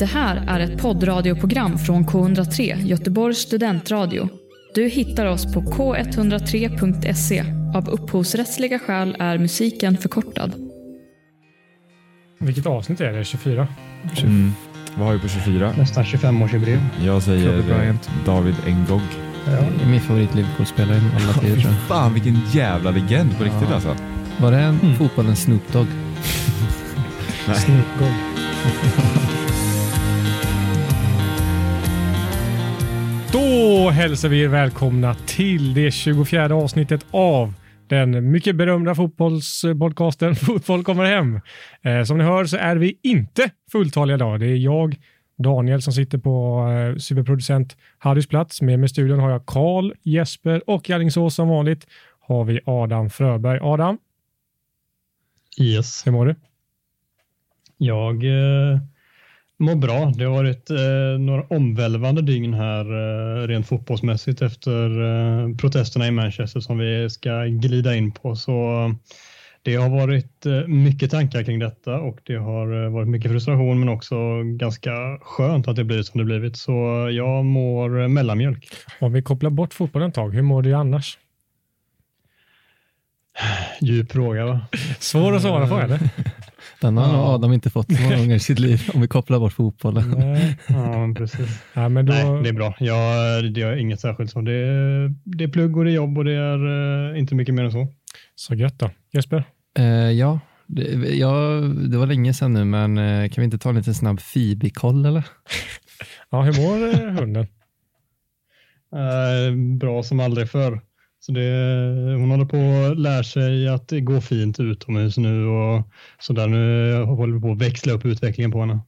Det här är ett poddradioprogram från K103, Göteborgs studentradio. Du hittar oss på k103.se. Av upphovsrättsliga skäl är musiken förkortad. Vilket avsnitt är det? 24? Mm. Vad har vi på 24? Nästan 25-årsjubileum. Jag säger eh. David Ngog. Ja. Det är min favorit Liverpool-spelare i alla tider jag. Fan vilken jävla legend på riktigt Ja. alltså. Var det en Mm. fotbollens Snoop Dogg? Snoop Dogg. Då hälsar vi er välkomna till det 24 avsnittet av den mycket berömda fotbollspodcasten Fotboll kommer hem. Eh, som ni hör så är vi inte fulltaliga idag. Det är jag, Daniel, som sitter på eh, superproducent Harrys plats. Med mig i studion har jag Karl, Jesper och i Alingsås som vanligt har vi Adam Fröberg. Adam, Yes. hur mår du? Jag eh, mår bra. Det har varit eh, några omvälvande dygn här eh, rent fotbollsmässigt efter eh, protesterna i Manchester som vi ska glida in på. Så eh, det har varit eh, mycket tankar kring detta och det har eh, varit mycket frustration men också ganska skönt att det blivit som det blivit. Så jag mår mellanmjölk. Om vi kopplar bort fotbollen ett tag, hur mår du annars? Djup fråga va? Svår att svara på eller? Den har Ja. Adam inte fått så många gånger i sitt liv om vi kopplar bort fotbollen. Nej. Ja, precis. Ja, men då... Nej, det är bra. Jag, det är inget särskilt så. Det är, det är plugg och det är jobb och det är eh, inte mycket mer än så. Så gött då. Jesper? Eh, ja, det, ja, det var länge sedan nu, men eh, kan vi inte ta en liten snabb Phoebe-koll eller? Ja, hur mår eh, hunden? Eh, bra som aldrig förr. Så det, hon håller på att lära sig att det går fint utomhus nu och så där nu håller vi på att växla upp utvecklingen på henne.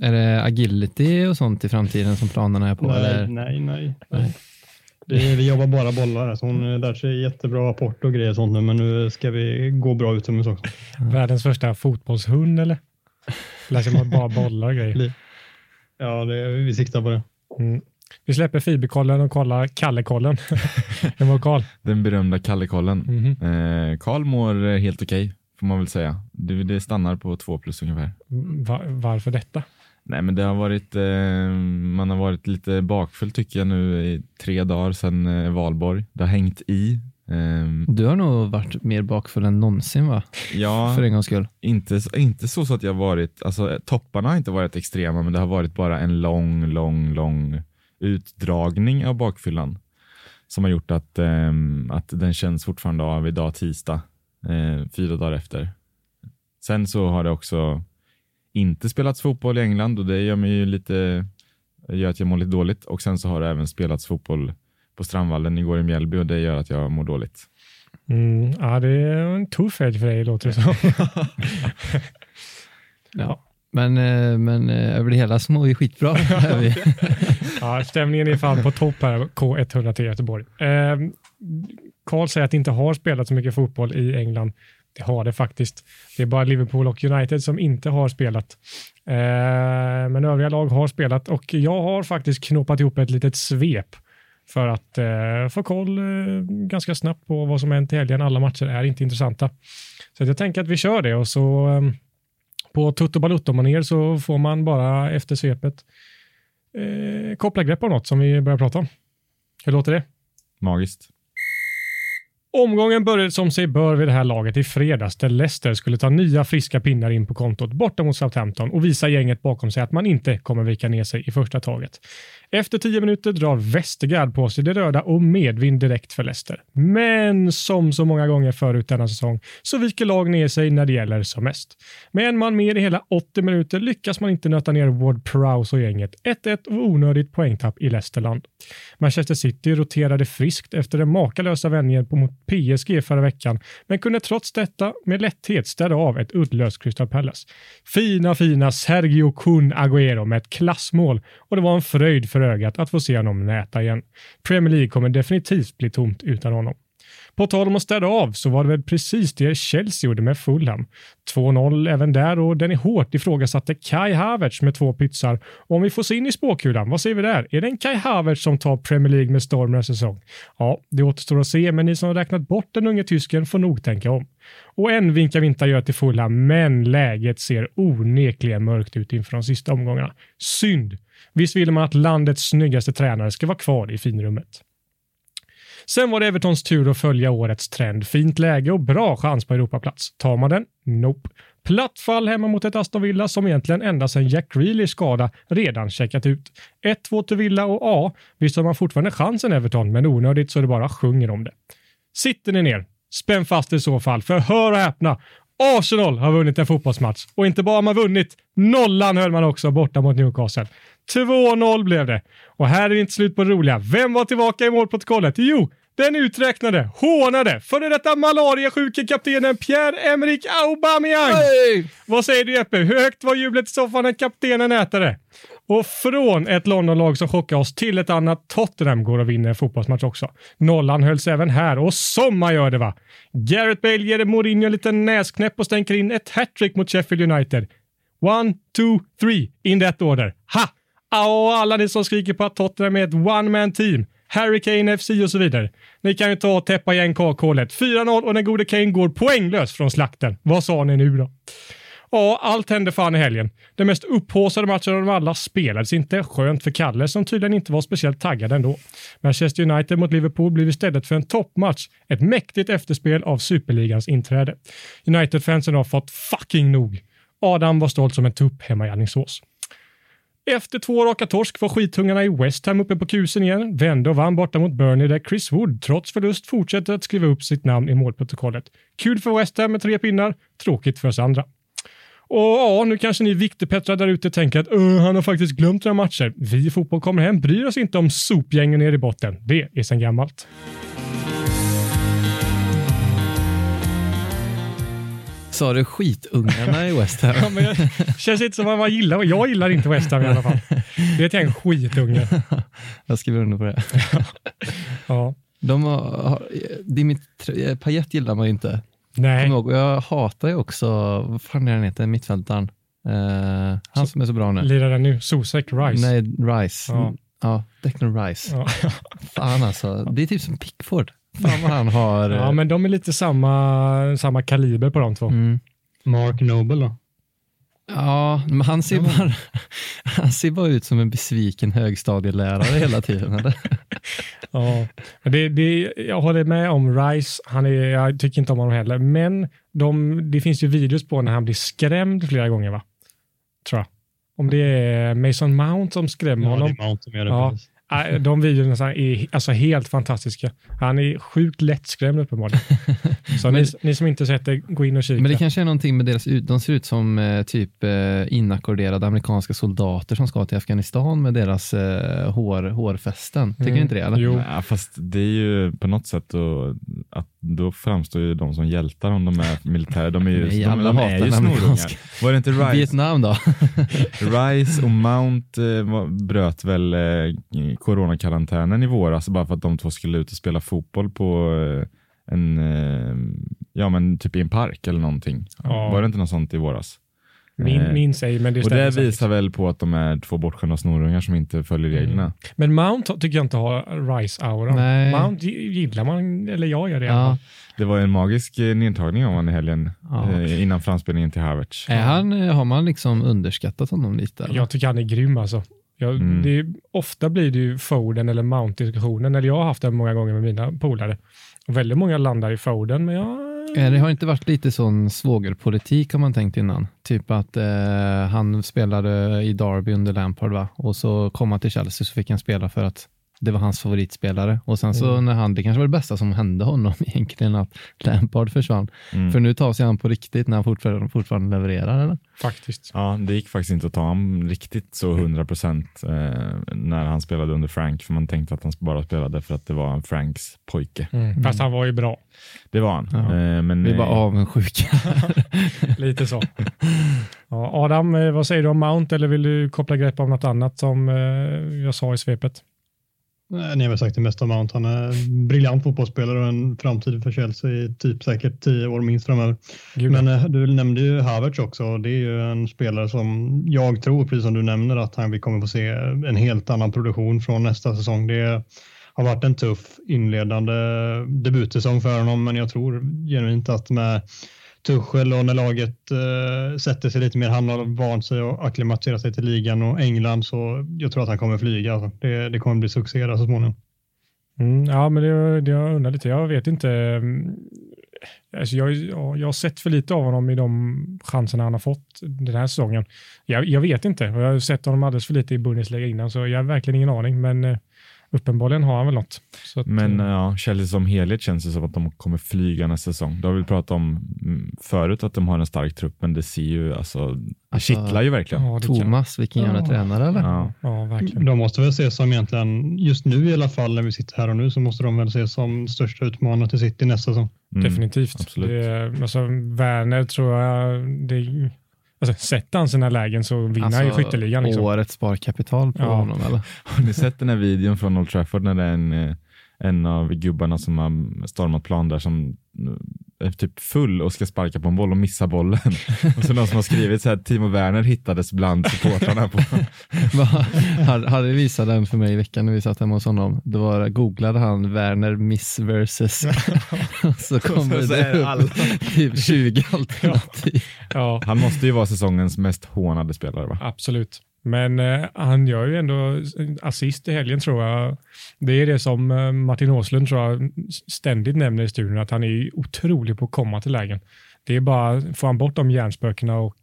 Är det agility och sånt i framtiden som planerna är på? Nej, eller? nej, nej. Nej. Det, vi jobbar bara bollar så hon lär sig jättebra apport och grejer och sånt nu, men nu ska vi gå bra utomhus också. Världens första fotbollshund eller? Lär sig bara bollar och grejer. Ja, det, vi siktar på det. Mm. Vi släpper fiberkollen och kollar Kallekollen. Hur mår Karl? Den berömda Kallekollen. Mhm. Eh, Karl mår eh, helt okej får man väl säga. Det, det stannar på två plus ungefär. Va- varför detta? Nej men det har varit, eh, man har varit lite bakfull tycker jag nu i tre dagar sedan eh, valborg. Det har hängt i. Ehm, Du har nog varit mer bakfull än någonsin va? ja, För en gångs skull. inte, inte så, så att jag varit, alltså eh, topparna har inte varit extrema men det har varit bara en lång, lång, lång utdragning av bakfyllan som har gjort att, ehm, att den känns fortfarande av idag tisdag, eh, fyra dagar efter. Sen så har det också inte spelats fotboll i England och det gör mig ju lite, gör att jag mår lite dåligt och sen så har det även spelats fotboll på Strandvallen igår i Mjällby och det gör att jag mår dåligt. Mm, ja, det är en tuff helg för dig låter det som. Ja. Men, eh, men eh, över det hela så mår vi skitbra. Ja, stämningen är fan på topp här, K103 Göteborg. Eh, Karl säger att det inte har spelat så mycket fotboll i England. Det har det faktiskt. Det är bara Liverpool och United som inte har spelat. Eh, men övriga lag har spelat och jag har faktiskt knåpat ihop ett litet svep för att eh, få koll eh, ganska snabbt på vad som hänt i helgen. Alla matcher är inte intressanta. Så jag tänker att vi kör det och så eh, på Tutto Balutto-manér så får man bara efter svepet eh, koppla grepp om något som vi börjar prata om. Hur låter det? Magiskt. Omgången började som sig bör vid det här laget i fredags där Leicester skulle ta nya friska pinnar in på kontot borta mot Southampton och visa gänget bakom sig att man inte kommer vika ner sig i första taget. Efter tio minuter drar Westergaard på sig det röda och medvind direkt för Leicester. Men som så många gånger förut denna säsong så viker lag ner sig när det gäller som mest. Med en man mer i hela 80 minuter lyckas man inte nöta ner Ward Prowse och gänget. 1-1 och onödigt poängtapp i Leicesterland. Manchester City roterade friskt efter den makalösa vändningen mot PSG förra veckan, men kunde trots detta med lätthet städa av ett uddlöst Crystal Palace. Fina, fina Sergio Kun Agüero med ett klassmål och det var en fröjd för ögat att få se honom näta igen. Premier League kommer definitivt bli tomt utan honom. På tal om att städa av så var det väl precis det Chelsea gjorde med Fulham. 2-0 även där och den är hårt ifrågasatte Kai Havertz med två pytsar. Och om vi får se in i spåkulan, vad ser vi där? Är det en Kai Havertz som tar Premier League med storm säsong? Ja, det återstår att se, men ni som har räknat bort den unge tysken får nog tänka om. Och än vinkar vi inte gör till Fulham, men läget ser onekligen mörkt ut inför de sista omgångarna. Synd! Visst vill man att landets snyggaste tränare ska vara kvar i finrummet. Sen var det Evertons tur att följa årets trend. Fint läge och bra chans på Europaplats. Tar man den? Nope. Platt fall hemma mot ett Aston Villa som egentligen ända sedan Jack Grealishs skada redan checkat ut. 1-2 till Villa och ja, visst har man fortfarande chansen Everton, men onödigt så det bara sjunger om det. Sitter ni ner? Spänn fast i så fall, för hör och häpna. Arsenal har vunnit en fotbollsmatch och inte bara har man vunnit, nollan höll man också borta mot Newcastle. 2-0 blev det. Och här är det inte slut på det roliga. Vem var tillbaka i målprotokollet? Jo, den uträknade, hånade, före detta malariasjuke kaptenen Pierre-Emerick Aubameyang. Hey! Vad säger du Jeppe? Hur högt var jublet i soffan när kaptenen ätade? Och från ett Londonlag som chockar oss till ett annat Tottenham går och vinner en fotbollsmatch också. Nollan hölls även här och som man gör det va. Gareth Bale ger Mourinho en liten näsknäpp och stänker in ett hattrick mot Sheffield United. One, two, three in that order. Ha! Och alla ni som skriker på att Tottenham är ett one-man team. Harry Kane FC och så vidare. Ni kan ju ta och täppa igen kakhålet. 4-0 och den gode Kane går poänglös från slakten. Vad sa ni nu då? Ja, allt hände fan i helgen. Den mest upphaussade matchen av dem alla spelades inte. Skönt för Kalle som tydligen inte var speciellt taggad ändå. Manchester United mot Liverpool blev istället för en toppmatch ett mäktigt efterspel av superligans inträde. United-fansen har fått fucking nog. Adam var stolt som en tupp hemma i Alingsås. Efter två raka torsk var skitungarna i West Ham uppe på kusen igen, vände och vann borta mot Burnley där Chris Wood trots förlust fortsätter att skriva upp sitt namn i målprotokollet. Kul för West Ham med tre pinnar, tråkigt för oss andra. Och ja, nu kanske ni viktepettrar där ute tänker att "Öh, han har faktiskt glömt några matcher. Vi i Fotboll kommer hem bryr oss inte om sopgängen nere i botten. Det är sedan gammalt. Sa du skitungarna i West Ham? Ja, men jag, känns inte som att man gillar, jag gillar inte West Ham i alla fall. Det är en skitunge. Jag skriver under på det. Ja. De har, har, Dimitri, Payet gillar man ju inte. Nej. Och jag hatar ju också, vad fan är han heter, mittfältaren? Eh, han som är så bra nu. Lirar den nu? Sosek Rice? Nej, Rice. Ja. Ja, Declan Rice. Ja. Fan alltså, det är typ som Pickford. Fan vad han har... ja, men de är lite samma, samma kaliber på de två. mm. Mark Noble då? Ja, men han ser, bara, han ser bara ut som en besviken högstadielärare hela tiden. Eller? Ja. Men Det, det, jag håller med om Rice. Han är, jag tycker inte om honom heller, men de, det finns ju videos på när han blir skrämd flera gånger, va? Tror jag. Om det är Mason Mount som skrämmer Ja, det honom. är Mount som gör det. Ja. precis. De videorna är alltså helt fantastiska. Han är sjukt lättskrämd uppenbarligen. Så ni, ni som inte sett det, gå in och kika. Men det kanske är någonting med deras ut, de ser ut som eh, typ eh, inackorderade amerikanska soldater som ska till Afghanistan med deras eh, hår, hårfästen. Tycker Mm. ni inte det? Eller? Jo. Ja, fast det är ju på något sätt då, att då framstår ju de som hjältar om de är militärer. De är ju, Nej, de, alla de är ju snorungar. Var det inte Rice, Vietnam då? Rice och Mount eh, bröt väl eh, coronakarantänen i våras bara för att de två skulle ut och spela fotboll på eh, en, eh, ja men typ i en park eller någonting. Ja. Var det inte något sånt i våras? Min, Eh, minns ej, men det och det säkert. visar väl på att de är två bortskämda snorungar som inte följer Mm. reglerna. Men Mount tycker jag inte har Rice-aura. Nej. Mount gi- gillar man, eller jag gör det Ja. Det var en magisk nedtagning av honom i helgen Ja. innan framspelningen till Havertz. Är han, har man liksom underskattat honom lite? Eller? Jag tycker han är grym alltså. Jag, Mm. det ofta blir det ju Foden eller Mount-diskussionen, eller jag har haft det många gånger med mina polare. Och väldigt många landar i Foden, men jag... Eh, Det har inte varit lite sån svågerpolitik har man tänkt innan. Typ att eh, han spelade i Derby under Lampard va? och så kom han till Chelsea så fick han spela för att det var hans favoritspelare. Och sen så Mm. när han, det kanske var det bästa som hände honom egentligen att Lampard försvann. Mm. För nu tar sig han på riktigt när han fortfarande, fortfarande levererar eller? Faktiskt. Ja, det gick faktiskt inte att ta honom riktigt så 100 procent eh, när han spelade under Frank, för man tänkte att han bara spelade för att det var Franks pojke. Mm. Fast han var ju bra. Det var han. Ja. Eh, men, Vi är bara eh, avundsjuka. Lite så. Ja, Adam, eh, vad säger du om Mount eller vill du koppla grepp om något annat som eh, jag sa i svepet? Ni har väl sagt det mesta om Mount. Han är en briljant fotbollsspelare och en framtid för Chelsea i typ säkert tio år minst framöver. Gud, Men eh, du nämnde ju Havertz också. Det är ju en spelare som jag tror, precis som du nämner, att han, vi kommer få se en helt annan produktion från nästa säsong. Det har varit en tuff inledande debutsäsong för honom, men jag tror genuint att med Tuchel och när laget eh, sätter sig lite mer, han har vant sig och acklimatiserat sig till ligan och England, så jag tror att han kommer flyga. Alltså. Det, det kommer bli succé där så småningom. Mm, ja, men det, det jag undrar lite. Jag vet inte. Mm, alltså jag, jag, jag har sett för lite av honom i de chanserna han har fått den här säsongen. Jag, jag vet inte. Jag har sett honom alldeles för lite i Bundesliga innan, så jag har verkligen ingen aning. Men eh, uppenbarligen har han väl något. Så att, Men eh, ja, Chelsea som helhet känns det som att de kommer flyga nästa säsong. Det har vi pratat om mm, förut att de har en stark trupp, men det ser ju, alltså, det Alltså, kittlar ju verkligen. ja, Thomas, vilken jävla Ja. tränare eller? Ja. Ja, verkligen. De måste väl ses som egentligen, just nu i alla fall när vi sitter här och nu, så måste de väl ses som största utmanare till City nästa säsong. Mm, Definitivt. absolut. Det, alltså, Werner tror jag, det, alltså, sätter han sina lägen så vinner han ju skytteligan. Liksom. Årets sparkapital på Ja. honom eller? Har ni sett den här videon från Old Trafford när det är en, eh, en av gubbarna som har stormat plan där som eh, är typ full och ska sparka på en boll och missar bollen. och så någon som har skrivit så här, Timo Werner hittades bland supportrarna på. Harry visade den för mig i veckan när vi satt hemma hos honom. Det var, googlade han Werner miss versus och så kommer så det upp alla- typ 20 alternativ. Ja, Han måste ju vara säsongens mest hånade spelare va? absolut. Men eh, han gör ju ändå assist i helgen tror jag. Det är det som eh, Martin Åslund tror jag ständigt nämner i studion, att han är otrolig på att komma till lägen. Det är bara, får han bort de hjärnspökena och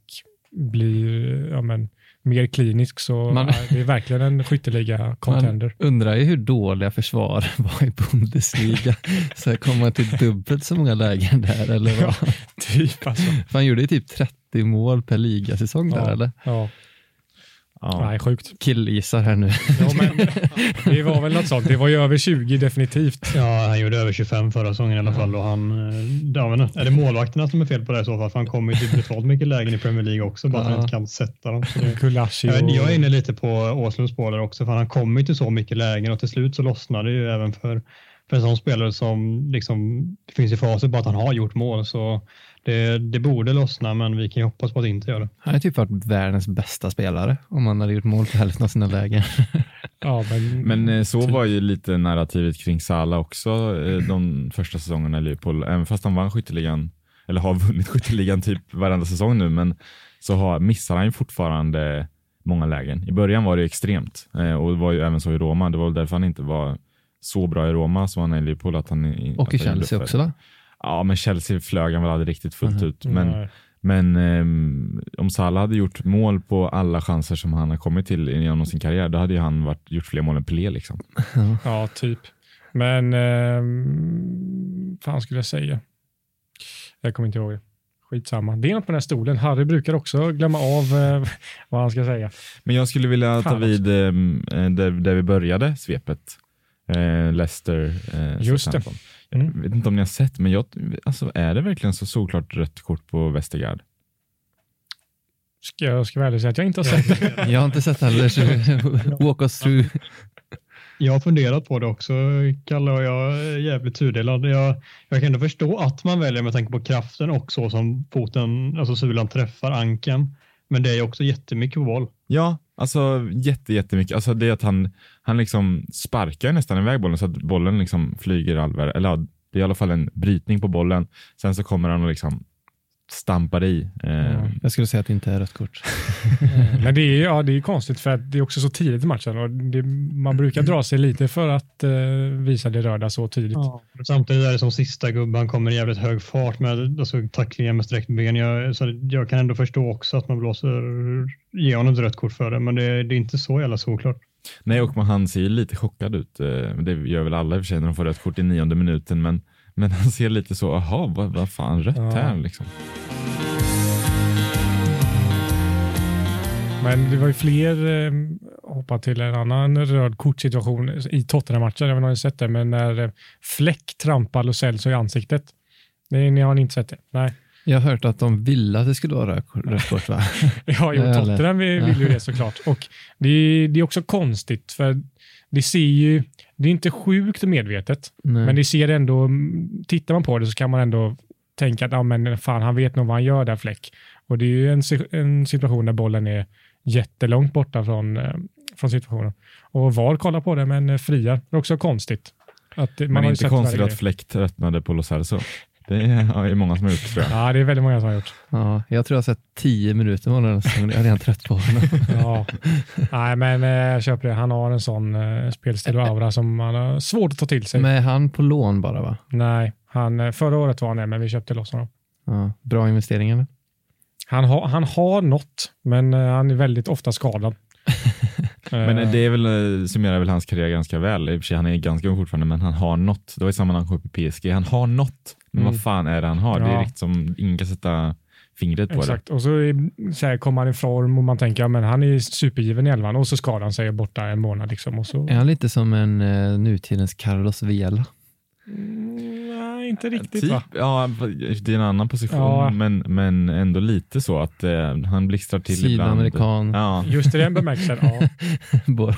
blir ja, men, mer klinisk så Man- ja, det är verkligen en skytteliga contender. Man undrar ju hur dåliga försvar var i Bundesliga. Så kommer man till dubbelt så många lägen där eller vad? Ja, typ alltså. För han gjorde ju typ 30 mål per ligasäsong där Ja. eller? Ja, Ja. nej, sjukt. Killgissar här nu. Ja, men, det var väl något sånt. Det var ju över 20 definitivt. Ja, han gjorde över 25 förra säsongen i alla fall och han, eh, ja, men, är det målvakterna som är fel på det i så fall? För han kommer ju till brutalt mycket lägen i Premier League också, bara att han Ja. inte kan sätta dem. Kulashi och... jag är inne lite på Åslunds spår också, för han kommer ju till så mycket lägen och till slut så lossnar det ju även för, för en sån spelare som liksom, det finns ju faser på att han har gjort mål, så det, det borde lossna, men vi kan ju hoppas på att det inte gör det. Han har typ varit världens bästa spelare om han hade gjort mål på hälften av sina lägen. Ja, men, Men eh, så var ju lite narrativet kring Salah också eh, de första säsongerna i Liverpool. Även fast han vann skytteligan, eller har vunnit skytteligan typ varenda säsong nu, men så har, missar han ju fortfarande många lägen. I början var det extremt eh, och det var ju även så i Roma. Det var väl därför han inte var så bra i Roma som han är i Liverpool. Att han, Och i att Chelsea också va? Ja, men Chelsea flög han väl aldrig riktigt fullt Mhm. ut. Men, Nej. men ehm, om Salah hade gjort mål på alla chanser som han har kommit till genom sin karriär, då hade ju han varit, gjort fler mål än Pelé. Liksom. Ja, typ. Men ehm, fan skulle jag säga? Jag kommer inte ihåg det. Skitsamma. Det är något på den här stolen. Harry brukar också glömma av eh, vad han ska säga. Men jag skulle vilja ta vid ehm, eh, där, där vi började svepet. Eh, Leicester. Eh, Just det. Mm. Jag vet inte om ni har sett, men jag, alltså, är det verkligen så solklart rött kort på Westergaard? Ska jag ska vara ärlig och säga att jag inte har sett det. Jag har inte sett heller, så walk us through. Jag har funderat på det också, Kalle, och jag är jävligt tudelad. Jag, jag kan ändå förstå att man väljer med tanke på kraften och så som foten, alltså sulan träffar ankeln. Men det är ju också jättemycket på boll. Ja, alltså jätte, jättemycket. Alltså det är att han, han liksom sparkar nästan iväg bollen så att bollen liksom flyger all. Eller det är i alla fall en brytning på bollen. Sen så kommer han och liksom stampar i. Eh, Jag skulle säga att det inte är rött kort. Men det är, ja, det är konstigt för att det är också så tidigt i matchen och det, man brukar dra sig lite för att eh, visa det röda så tidigt. Samtidigt är det som sista gubben kommer i jävligt hög fart med alltså, tacklingar med sträckt ben. Jag, så jag kan ändå förstå också att man blåser, ger honom ett rött kort för det, men det, det är inte så jävla såklart. Nej, och man, han ser ju lite chockad ut. Eh, Det gör väl alla i och för sig när de får rött kort i nionde minuten. Men, men han ser lite så, jaha, vad, vad fan rött Ja. här liksom. Men det var ju fler, eh, hoppa till en annan röd kortsituation i Tottenham-matchen, jag vet inte om ni har sett det, men när eh, Fläck trampar Lo Celso i ansiktet. Det, ni har inte sett det? Nej. Jag har hört att de ville att det skulle vara rött kort va? Ja, jo, Tottenham vill, ju det såklart. Och det, det är också konstigt, för det ser ju, det är inte sjukt medvetet, Nej. men det ser ändå, tittar man på det så kan man ändå tänka att ja, men fan, han vet nog vad han gör där Fläck. Och det är ju en, en situation där bollen är jättelångt borta från, eh, från situationen. Och VAR kollar på det men friar. Det är också konstigt. Att, man Men inte konstigt att Fläck tröttnade på Lo Celso. Det är det många som har gjort tror jag. Ja, det är väldigt många som har gjort. Ja, jag tror jag har sett tio minuter med honom. Jag är redan trött på honom. Ja. Nej, men eh, jag köper det. Han har en sån eh, spelstil och aura som man har svårt att ta till sig. Men är han på lån bara va? Nej, han, eh, förra året var han det, men vi köpte loss honom. Ja, bra investeringar. Han, har han har något, men han är väldigt ofta skadad. Men Eh, det är väl, eh, summerar väl hans karriär ganska väl. I och för sig, han är ganska ung fortfarande, men han har något. Det var ju samma när han kom upp i PSG. Han har något. Men Mm. vad fan är det han har? Det är Ja. riktigt som, ingen kan sätta fingret på Exakt, och så, så här, kommer han i form och man tänker ja, men han är supergiven i elvan och så skadar han sig borta en månad. Liksom, och så, Är han lite som en uh, nutidens Carlos Vela? Mm, inte riktigt Typ, va? ja, det är en annan position, Ja. men, men ändå lite så att eh, han blixtrar till ibland. Sydamerikan. Ja, Just i den bemärkelsen, ja.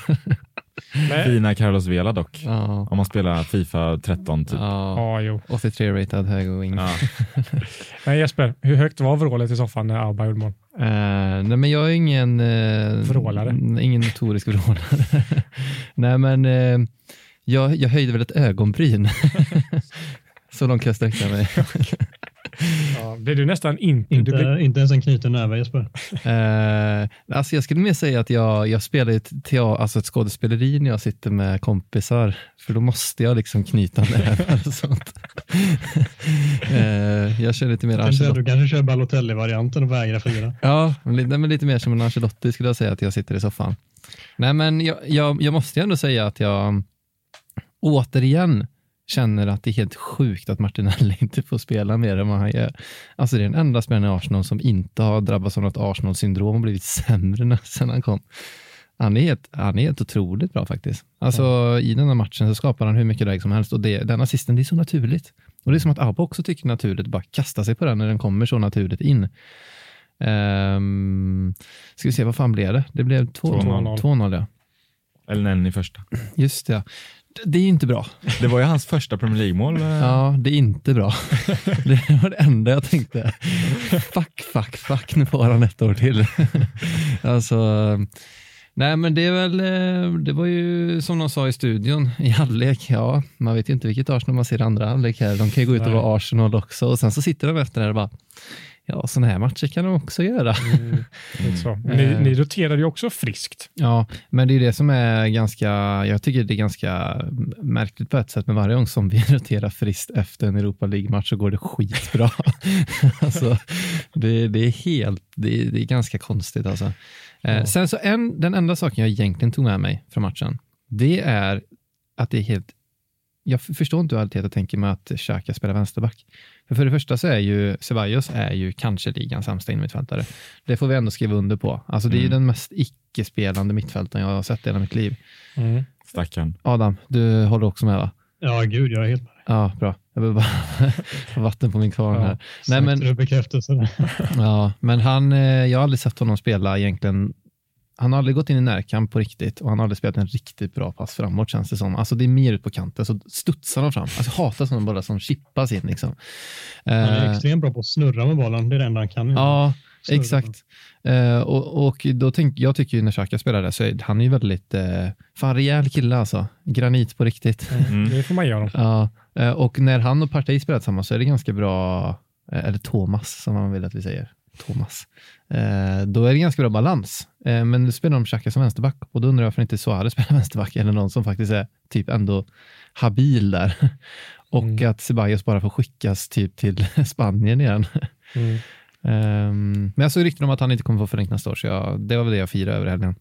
Men, fina Carlos Vela dock. ja. Om man spelar Fifa 13 typ. ja. ja, jo. 83 ratad högerwing. Ja. Men Jesper, hur högt var vrålet i soffan när Auba gjorde mål? Eh, nej, men jag är ingen... Uh, Vrålare. Ingen notorisk vrålare. nej, men eh, jag, jag höjde väl ett ögonbryn. Så långt kan jag sträcka mig. Ja, blev du nästan inte... Inte, Du blev, inte ens en knuten näve Jesper. Eh, alltså jag skulle mer säga att jag, jag spelar ett, tea- alltså ett skådespeleri när jag sitter med kompisar. För då måste jag liksom knyta nävar och sånt. eh, jag kör lite mer Kanske, Ancelotti. du kanske kör Balotelli-varianten och vägrar fira. Ja, men lite, men lite mer som en Ancelotti skulle jag säga att jag sitter i soffan. Nej, men jag, jag, jag måste ju ändå säga att jag återigen känner att det är helt sjukt att Martinelli inte får spela mer än vad han gör. Alltså det är den enda spelaren i Arsenal som inte har drabbats av något Arsenal-syndrom och blivit sämre sen han kom. Han är, helt, han är helt otroligt bra faktiskt. Alltså i den här matchen så skapar han hur mycket läge som helst och det, den assisten, det är så naturligt. Och det är som att Abba också tycker naturligt bara kasta sig på den när den kommer så naturligt in. Um, ska vi se, vad fan blev det? Det blev 2-0. 2-0. 2-0 ja. Eller en i första. Just det. Det är inte bra. Det var ju hans första Premier League-mål. eh, Ja, det är inte bra. Det var det enda jag tänkte. Fuck, fuck, fuck, nu får han ett år till. Alltså, nej men det är väl, eh, det var ju som de sa i studion i halvlek, ja, man vet ju inte vilket Arsenal man ser i andra halvlek här. De kan ju gå ut och vara Arsenal också och sen så sitter de efter det och bara, ja, sådana här matcher kan de också göra. Mm, så. Ni, Eh. ni roterade ju också friskt. Ja, men det är det som är ganska, jag tycker det är ganska märkligt på ett sätt, men varje gång som vi roterar friskt efter en Europa League-match så går det skitbra. alltså, det, det är helt, det är, det är ganska konstigt alltså. Eh, Ja. Sen så en, den enda saken jag egentligen tog med mig från matchen, det är att det är helt, jag förstår inte hur Arteta tänker med att Xhaka spelar vänsterback. För, för det första så är ju Ceballos är ju kanske ligans sämsta innermittfältare. Det får vi ändå skriva under på. Alltså det är ju Mm. den mest icke-spelande mittfältaren jag har sett i hela mitt liv. Mm. Stackarn. Adam, du håller också med va? Ja, gud, jag är helt med. Ja, bra. Jag behöver bara få vatten på min kvarn här. Nej, men- Sökte du bekräftelse? Ja, men han, eh, jag har aldrig sett honom spela egentligen. Han har aldrig gått in i närkamp på riktigt och han har aldrig spelat en riktigt bra pass framåt känns det som. Alltså det är mer ut på kanten så studsar de fram. Alltså jag hatar sådana bollar som chippas in liksom. Han är Eh, extremt bra på att snurra med bollen. Det är det enda han kan. Ja, Snurra. exakt. Eh, och, och då tänk, jag tycker ju när Xhaka spelar där så är han är ju väldigt, uh, fan rejäl kille alltså. Granit på riktigt. Mm. Det får man göra. Ja, och när han och Partey spelar tillsammans så är det ganska bra, eller Thomas som man vill att vi säger. Thomas. Eh, då är det ganska bra balans. Eh, men nu spelar de Xhaka som vänsterback och då undrar jag varför inte Suarez spelar vänsterback eller någon som faktiskt är typ ändå habil där. och Mm. att Ceballos bara får skickas typ till Spanien igen. Mm. Ehm, men jag såg rykten om att han inte kommer få förlängt nästa år, så jag, det var väl det jag firade över helgen.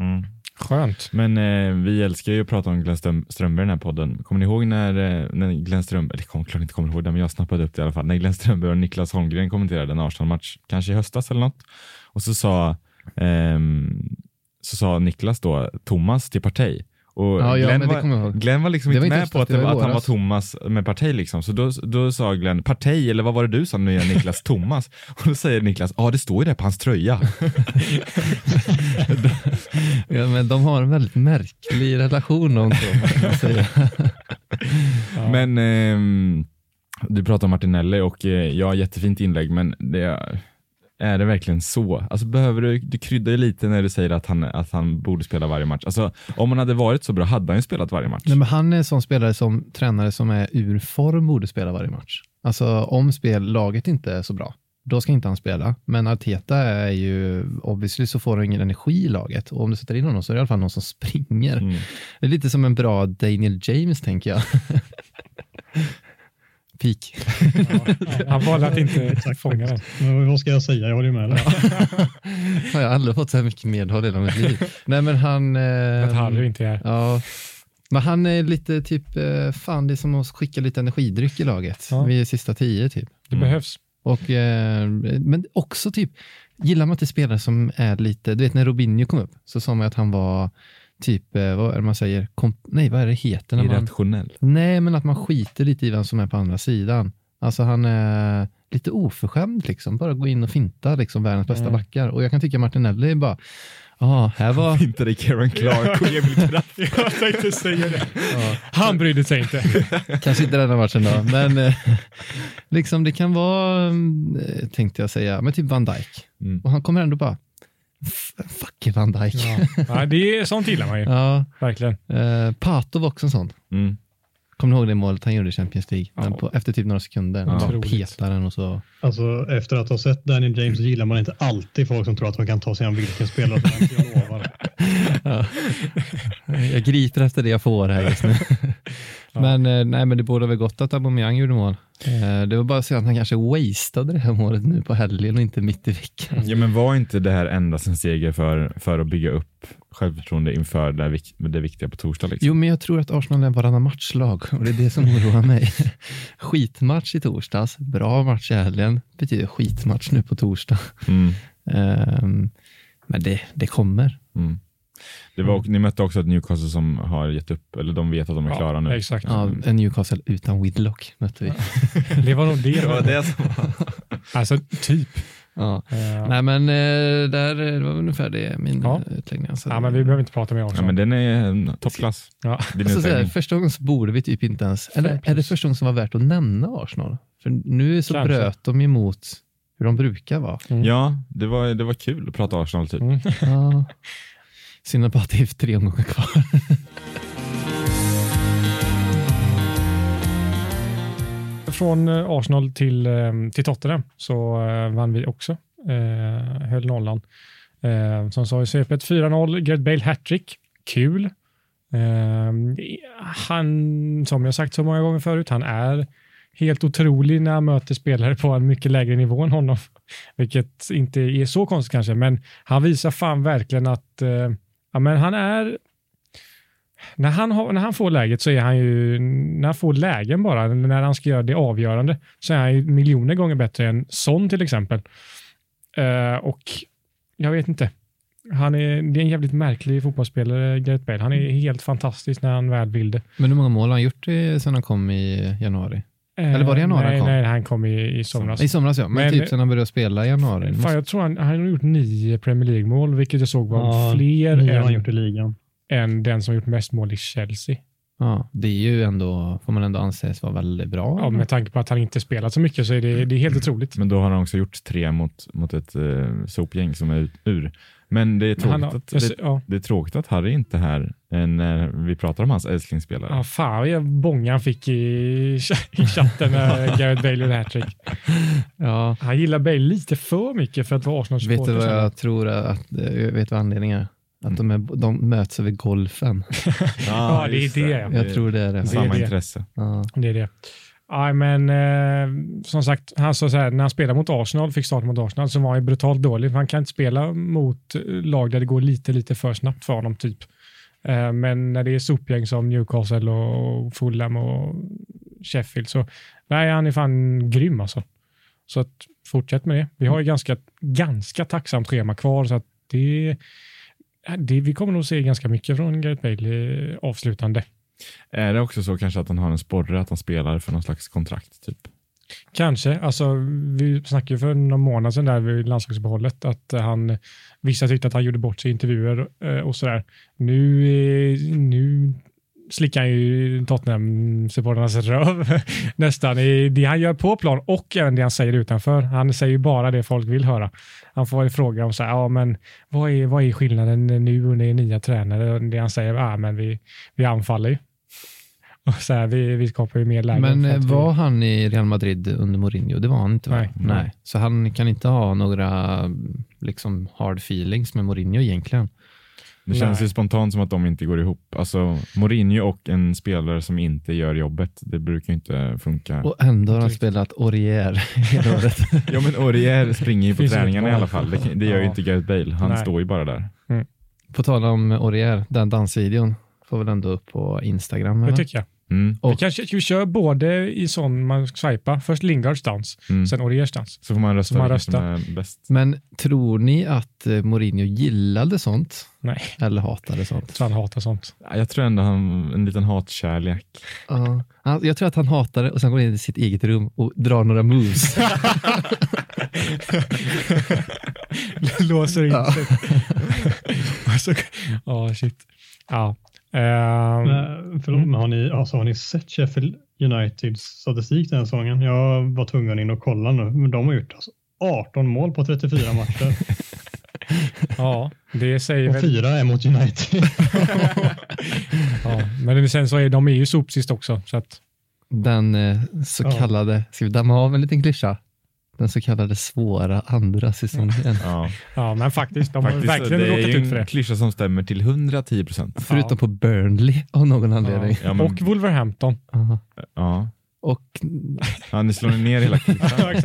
Mm. Skönt. Men eh, vi älskar ju att prata om Glenn Ström- Strömberg i den här podden. Kommer ni ihåg när, eh, när Glenn Strömberg, eller kom, klart inte kommer ihåg det, men jag snappade upp det i alla fall, när Glenn Strömberg och Niklas Holmgren kommenterade en Arsenal-match, kanske i höstas eller något, och så sa, ehm, så sa Niklas då Thomas till Partey. Och Ja, ja, Glenn, det var, jag. Glenn var liksom Det var inte inte med på att, det, var att han var. Thomas med Partey liksom. Så då, då sa Glenn, Partey eller vad var det du sa nu är Niklas Thomas? Och då säger Niklas, ja det står ju det på hans tröja. Ja, men de har en väldigt märklig relation de två. jag säga. Men ehm, du pratar om Martinelli och eh, ja, jättefint inlägg, men det är, det verkligen så? Alltså behöver du, du kryddar ju lite när du säger att han, att han borde spela varje match. Alltså om han hade varit så bra hade han ju spelat varje match. Nej, men han är en sån spelare som tränare som är ur form borde spela varje match. Alltså om spellaget inte är så bra, då ska inte han spela. Men Arteta är ju, obviously så får han ingen energi i laget. Och om du sätter in honom så är det i alla fall någon som springer. Mm. Det är lite som en bra Daniel James tänker jag. Peak. Han valde att inte Exakt, fånga den. Men vad ska jag säga? Jag håller ju med dig. Har jag aldrig fått så här mycket medhåll i hela mitt liv. Nej men han... Eh, Att Harry inte är. Ja, men han är lite typ, eh, fan det är som att skicka lite energidryck i laget. Ja. Vi är sista tio typ. Det Mm. behövs. Och, eh, men också typ, gillar man inte spelare som är lite, du vet när Robinho kom upp så sa man att han var typ, eh, vad är det man säger, Kom, nej vad är det heter när man, Irrationell. nej men att man skiter lite i vem som är på andra sidan. Alltså han är lite oförskämd liksom, bara gå in och finta liksom världens bästa Mm. backar. Och jag kan tycka Martinelli är bara, ja här var, Inte det Karen Clark och Emil Kraft. Jag tänkte säga det. ja, Han brydde sig inte. Kanske inte denna matchen då, men eh, liksom det kan vara, eh, tänkte jag säga, men typ Van Dijk. Mm. Och han kommer ändå bara, "F- fuck Van Dijk. Ja. Ja. Ja, det är, sånt gillar man ju. Verkligen. eh, Pato var också en sån. Mm. Kommer du ihåg det målet han gjorde i Champions League? Ja. På, efter typ några sekunder. Ja. Han bara petar den och så. Alltså, efter att ha sett Daniel James så gillar man inte alltid folk som tror att de kan ta sig an vilken spelare som helst. Jag lovar. Ja. jag griper efter det jag får här just nu. Men, eh, nej, men det borde väl gott att Aubameyang gjorde mål. Eh, det var bara så att han kanske wastade det här målet nu på helgen och inte mitt i veckan. Ja, men var inte det här endast en seger för, för att bygga upp självförtroende inför det, det viktiga på torsdag? Liksom? Jo, men jag tror att Arsenal är varannan matchlag och det är det som oroar mig. Skitmatch i torsdags, bra match i helgen, betyder skitmatch nu på torsdag. Mm. Ehm, men det, det kommer. Mm. Det var, Ni mötte också ett Newcastle som har gett upp, eller de vet att de är klara nu. Exakt. Ja, en Newcastle utan Whitlock mötte vi. Det var nog det. Det var det som Alltså, typ. Ja. Eh, Nej, men eh, där, det var ungefär det min Ja. ja. utläggning. Alltså, ja, men vi behöver inte prata mer om Ja, men den är en toppklass. Ja. Alltså, så här, utläggning. första gången så borde vi typ inte ens, eller är det första gången som var värt att nämna Arsenal? För nu så Kanske. bröt de emot hur de brukar vara. Mm. Ja, det var, det var kul att prata Arsenal typ. Mm. Ja. Synd att det är tre omgångar kvar. Från eh, Arsenal till, eh, till Tottenham så eh, vann vi också. Eh, höll nollan. Eh, som sa i svepet 4-0, Gareth Bale hattrick. Kul. Eh, han, som jag sagt så många gånger förut, han är helt otrolig när han möter spelare på en mycket lägre nivå än honom. Vilket inte är så konstigt kanske, men han visar fan verkligen att eh, ja, men han är när han, har, när han får läget så är han ju, när han får lägen bara, när han ska göra det avgörande, så är han ju miljoner gånger bättre än Son till exempel. Uh, och jag vet inte. Han är, det är en jävligt märklig fotbollsspelare, Gareth Bale. Han är helt fantastisk när han väl vill det. Men hur många mål har han gjort sedan han kom i januari? Eh, Eller var det januari han nej, kom? Nej, han kom i, i somras. I somras ja, men, Men- typ sedan han började spela i januari. Fan, jag tror han, han har gjort nio Premier League-mål, vilket jag såg var Ja, fler har han än, gjort i ligan. än den som gjort mest mål i Chelsea. Ja, det är ju ändå, får man ändå anses vara väldigt bra. Ja, med tanke på att han inte spelat så mycket så är det, det är helt otroligt. Men då har han också gjort tre mot, mot ett uh, sopgäng som är ut, ur. Men det är, tråkigt har, att, det, ja, det är tråkigt att Harry inte är här eh, när vi pratar om hans älsklingsspelare. ja, fan vad bånga han fick i, i chatten när Gareth Bale gjorde hattrick. ja. Han gillar Bale lite för mycket för att vara arsenal Vet du vad jag tror att, jag vet vad anledningen är? Att de, är, de möts över golfen. Ja, det är det, ja. Jag tror det är det. Samma det. intresse. Ja. Det är det. Nej, men eh, som sagt, han sa så här, när han spelade mot Arsenal, fick starta mot Arsenal, så var han ju brutalt dålig. Han kan inte spela mot eh, lag där det går lite, lite för snabbt för honom, typ. Eh, men när det är sopgäng som Newcastle och Fulham och Sheffield, så nej, han är fan grym alltså. Så att, fortsätt med det. Vi har ju ganska, ganska tacksamt schema kvar, så att det, det, vi kommer nog se ganska mycket från Gareth Bale eh, avslutande. Är det också så kanske att han har en sporre att han spelar för någon slags kontrakt? Typ? Kanske. Alltså, vi snackade ju för några månader sedan där vid landslagsuppehållet att han, vissa tyckte att han gjorde bort sig i intervjuer eh, och sådär. Nu, eh, nu slickar han ju Tottenham-supportrarnas röv nästan i det han gör på plan och även det han säger utanför. Han säger ju bara det folk vill höra. Han får en fråga om så här, ja men vad är, vad är skillnaden nu under nya tränare? Det han säger, ja men vi, vi anfaller ju. Och så här, vi, vi skapar ju mer lägen. Men eh, att vi- var han i Real Madrid under Mourinho? Det var han inte va? Nej. Nej. Så han kan inte ha några liksom hard feelings med Mourinho egentligen. Det känns Nej. ju spontant som att de inte går ihop. Alltså Mourinho och en spelare som inte gör jobbet, det brukar ju inte funka. Och ändå har han spelat Aurier hela året. Ja men Aurier springer ju på träningarna i alla fall. Det, det gör ju inte Gareth Bale. Han Nej. står ju bara där. På tal om Aurier, den dansvideon får väl ändå upp på Instagram? Det Eller? tycker jag. Mm. Vi Och- kanske vi kör både i sån man swipar. Först Lingards dans, Mm. sen Auriers dans. Så får man rösta får man som rösta. är bäst. Men tror ni att eh, Mourinho gillade sånt? Nej. Eller hatade sånt? Så han hatar sånt. Ja, Jag tror ändå han en liten hatkärlek. Ja. Han- jag tror att han hatar det och sen går in i sitt eget rum och drar några moves. Låser in sig. Ja, shit. Ja. Men, förlåt, men har ni, alltså, har ni sett Sheffield Uniteds statistik den säsongen? Jag var tvungen in och kolla nu, men de har gjort alltså 18 mål på 34 matcher ja, det säger och väl... fyra är mot United. Ja, men sen så är de är ju sopsist också. Så att, Den eh, så Ja. kallade, ska vi damma av en liten klyscha? Den så kallade svåra andra säsongen. Ja. ja, men faktiskt, de har Faktiskt, verkligen det är råkat ut för en det. klyscha som stämmer till 110 procent. Förutom på Burnley av någon anledning. Ja, men- Och Wolverhampton. Aha. Ja. Och ja, ni slår ner hela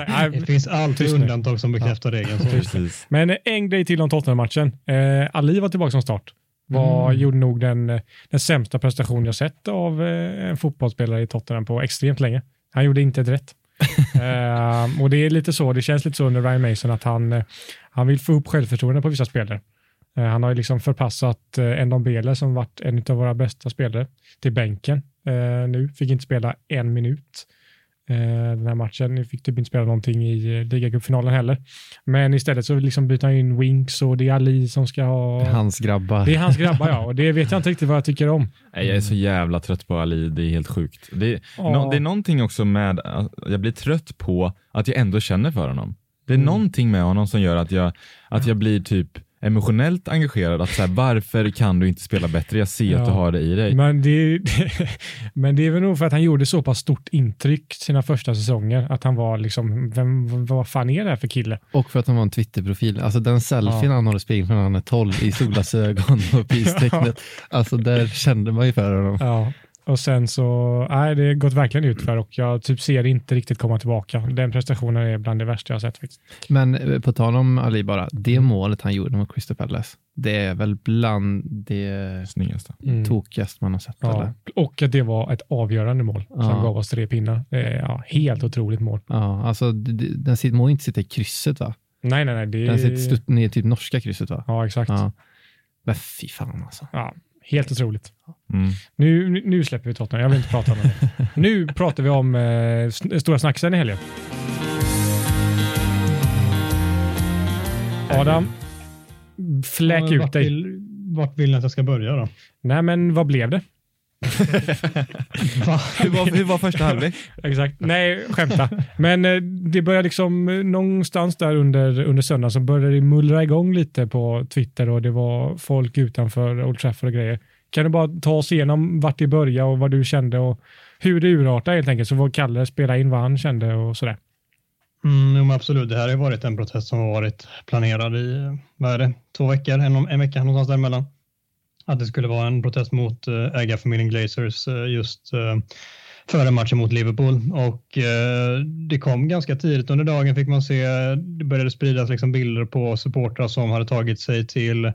Ja, Det finns alltid undantag som bekräftar regeln. Så. Precis. Men en grej till om Tottenham-matchen. Eh, Ali var tillbaka som start. Var, Mm. Gjorde nog den, den sämsta prestation jag sett av eh, en fotbollsspelare i Tottenham på extremt länge. Han gjorde inte ett rätt. eh, och det är lite så, det känns lite så under Ryan Mason att han, eh, han vill få upp självförtroende på vissa spelare. Eh, han har ju liksom förpassat eh, Endon Bele som varit en av våra bästa spelare till bänken eh, nu. Fick inte spela en minut den här matchen. Ni fick typ inte spela någonting i eh, ligacupfinalen heller. Men istället så liksom byter han in Winks och det är Ali som ska ha... hans grabbar. Det är hans grabbar ja, och det vet jag inte riktigt vad jag tycker om. Nej, Jag är så jävla trött på Ali, det är helt sjukt. Det är, Ja. nå- det är någonting också med, att jag blir trött på att jag ändå känner för honom. Det är Mm. någonting med honom som gör att jag, att jag blir typ emotionellt engagerad. Att så här, varför kan du inte spela bättre? Jag ser att Ja. du har det i dig. Men det, men det är väl nog för att han gjorde så pass stort intryck sina första säsonger. Att han var liksom, vem, vad fan är det här för kille? Och för att han var en Twitterprofil. Alltså den selfien Ja. han har i spegeln när han är 12 i solglasögon och peace-tecknet. Alltså där kände man ju för honom. Ja. Och sen så, nej det har gått verkligen ut för och jag typ ser inte riktigt komma tillbaka. Den prestationen är bland det värsta jag har sett faktiskt. Men eh, på tal om Ali bara, det Mm. målet han gjorde mot Crystal Palace, det är väl bland det Snyggaste. Mm. tokigaste man har sett. Ja. Eller? Och att det var ett avgörande mål som Ja. gav oss tre pinnar. Ja, helt otroligt mål. Ja, alltså den må inte sitta i krysset va? Nej, nej, nej. Det Den sitter ner i typ norska krysset va? Ja, exakt. Ja. Ja. Men fy fan alltså. Helt otroligt. Mm. Nu, nu- släpper vi Tottenham. Jag vill inte prata om det. Nu pratar vi om eh, stora snacksen i helgen. Adam, fläk Ja, ut dig. Vill, vart vill ni att jag ska börja då? Nej, men vad blev det? Hur, var, hur var första halvlek? Exakt. Nej, skämta. Men eh, det började liksom eh, någonstans där under, under söndagen så började det mullra igång lite på Twitter och det var folk utanför Old Trafford och grejer. Kan du bara ta oss igenom vart det började och vad du kände och hur det urartade helt enkelt. Så får Kalle spela in vad han kände och sådär. Mm, jo, men absolut, det här har varit en protest som har varit planerad i, vad är det, två veckor, en, en vecka någonstans däremellan. Att det skulle vara en protest mot eh, ägarfamiljen Glazers eh, just eh, före matchen mot Liverpool. Och eh, det kom ganska tidigt under dagen fick man se, det började spridas liksom bilder på supportrar som hade tagit sig till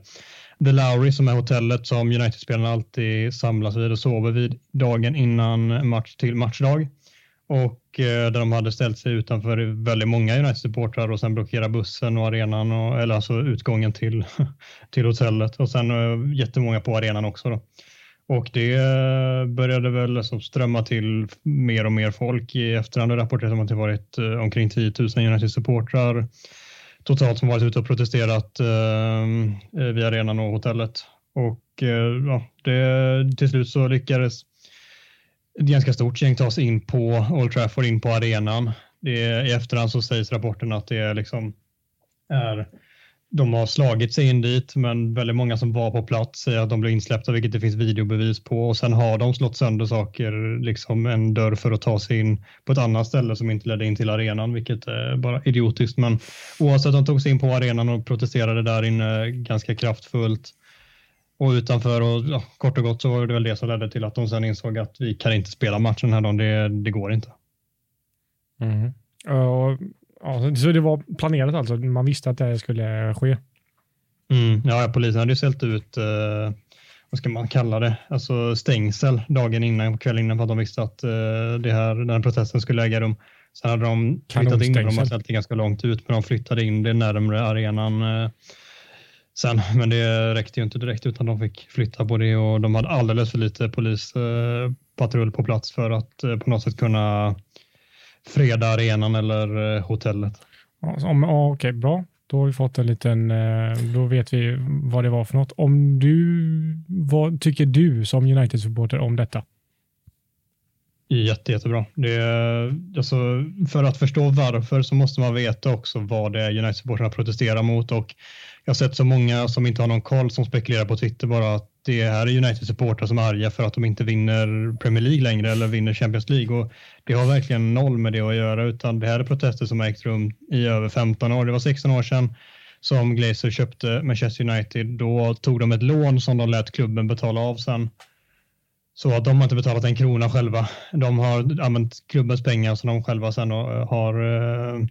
The Lowry som är hotellet som United-spelarna alltid samlas vid och sover vid dagen innan match till matchdag och eh, där de hade ställt sig utanför väldigt många United-supportrar och sen blockerat bussen och arenan, och, eller alltså utgången till, till hotellet och sen eh, jättemånga på arenan också. Då. Och det eh, började väl liksom strömma till mer och mer folk. I efterhand har rapporterat om att det varit eh, omkring 10 000 United-supportrar totalt som varit ute och protesterat eh, eh vid arenan och hotellet. Och eh, ja, det, till slut så lyckades ett ganska stort gäng tas sig in på Old Trafford, in på arenan. Det, I efterhand så sägs rapporten att det är liksom är de har slagit sig in dit, men väldigt många som var på plats säger att de blev insläppta, vilket det finns videobevis på. Och sen har de slått sönder saker, liksom en dörr för att ta sig in på ett annat ställe som inte ledde in till arenan, vilket är bara idiotiskt. Men oavsett, de tog sig in på arenan och protesterade där inne ganska kraftfullt. Och utanför och ja, kort och gott så var det väl det som ledde till att de sen insåg att vi kan inte spela matchen här dagen, det, det går inte. Mm. Uh, Ja, så det var planerat alltså? Man visste att det skulle ske? Mm, ja, polisen hade ju ställt ut, eh, vad ska man kalla det, alltså stängsel dagen innan, kvällen innan för att de visste att eh, det här, den här protesten skulle äga rum. Sen hade de flyttat in, de har ställt det ganska långt ut, men de flyttade in det närmre arenan eh, sen. Men det räckte ju inte direkt utan de fick flytta på det och de hade alldeles för lite polispatrull eh, på plats för att eh, på något sätt kunna freda arenan eller eh, hotellet. Ja, Okej, bra. Då har vi fått en liten, då vet vi vad det var för något. Om du, vad tycker du som United-supporter om detta? Jätte, jättebra. Det är, alltså, för att förstå varför så måste man veta också vad det är United-supportrarna protesterar mot och jag har sett så många som inte har någon koll som spekulerar på Twitter bara att det här är United-supportrar som är arga för att de inte vinner Premier League längre eller vinner Champions League. Och det har verkligen noll med det att göra utan det här är protester som har ägt rum i över 15 år. Det var 16 år sedan som Glazer köpte Manchester United. Då tog de ett lån som de lät klubben betala av sen. Så att de har inte betalat en krona själva. De har använt klubbens pengar som de själva sen har eh, eh,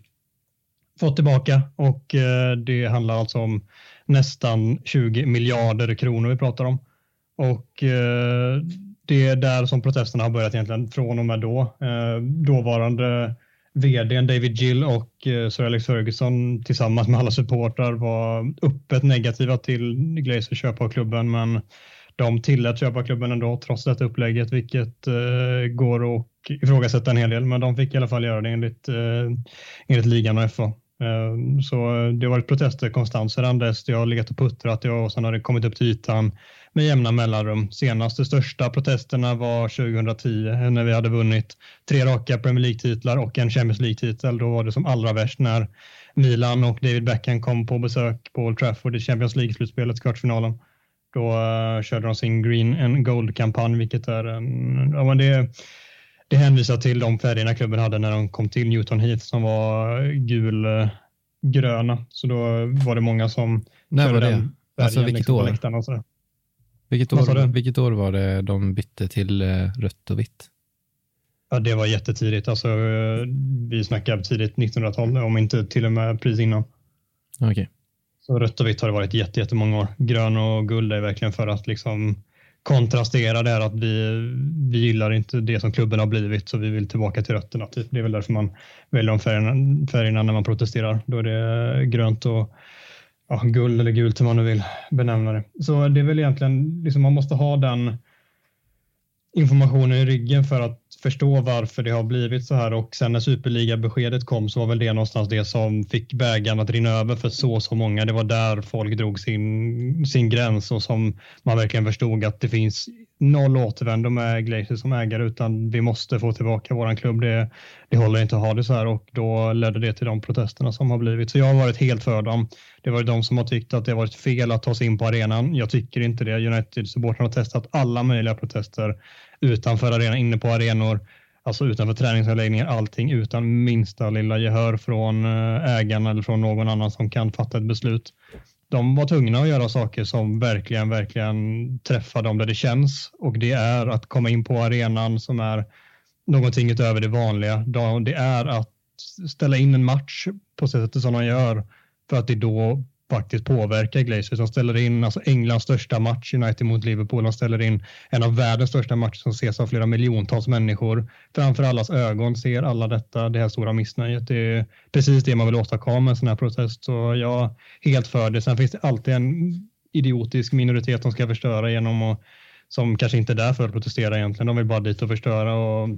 fått tillbaka och eh, det handlar alltså om nästan 20 miljarder kronor vi pratar om. Och eh, det är där som protesterna har börjat egentligen från och med då. Eh, dåvarande vd David Gill och eh, Sir Alex Ferguson tillsammans med alla supportrar var öppet negativa till Glazers köp av klubben men de tillät köpa klubben ändå trots detta upplägget vilket eh, går att ifrågasätta en hel del men de fick i alla fall göra det enligt, eh, enligt ligan och FA. Ehm, så eh, det har varit protester konstant sedan dess. Det har legat och puttrat och sen har det kommit upp till ytan med jämna mellanrum. Senaste största protesterna var 2010 eh, när vi hade vunnit tre raka Premier League-titlar och en Champions League-titel. Då var det som allra värst när Milan och David Beckham kom på besök på Old Trafford i Champions League-slutspelet, kvartsfinalen. Då uh, körde de sin Green and Gold-kampanj, vilket är en... Ja, men det, det hänvisar till de färgerna klubben hade när de kom till Newton Heath som var gulgröna. Så då var det många som När var det? Alltså vilket liksom år? Vilket år, vilket år var det de bytte till eh, rött och vitt? Ja, det var jättetidigt. Alltså, vi snackar tidigt 1900-tal, om inte till och med precis innan. Okej. Okay. Så rött och vitt har det varit jättemånga år. Grön och guld är verkligen för att liksom kontrastera där att vi, vi gillar inte det som klubben har blivit så vi vill tillbaka till rötterna. Typ. Det är väl därför man väljer de färgerna, färgerna när man protesterar. Då är det grönt och ja, guld eller gult hur man nu vill benämna det. Så det är väl egentligen, liksom man måste ha den informationen i ryggen för att förstå varför det har blivit så här och sen när superliga-beskedet kom så var väl det någonstans det som fick bägaren att rinna över för så så många. Det var där folk drog sin, sin gräns och som man verkligen förstod att det finns noll återvändo med Glacier som ägare utan vi måste få tillbaka våran klubb. Det, det håller inte att ha det så här och då ledde det till de protesterna som har blivit. Så jag har varit helt för dem. Det var de som har tyckt att det har varit fel att ta sig in på arenan. Jag tycker inte det. United-supportrarna har testat alla möjliga protester utanför arenan, inne på arenor, alltså utanför träningsanläggningar, allting utan minsta lilla gehör från eh, ägarna eller från någon annan som kan fatta ett beslut. De var tvungna att göra saker som verkligen, verkligen träffar dem där det känns och det är att komma in på arenan som är någonting utöver det vanliga. Det är att ställa in en match på sättet som de gör för att det då faktiskt påverkar Glazers. De ställer in alltså Englands största match, United mot Liverpool. De ställer in en av världens största matcher som ses av flera miljontals människor. Framför allas ögon ser alla detta, det här stora missnöjet. Det är precis det man vill åstadkomma med en sån här protest. Så jag är helt för det. Sen finns det alltid en idiotisk minoritet som ska förstöra genom att som kanske inte är där för att protestera egentligen. De vill bara dit och förstöra och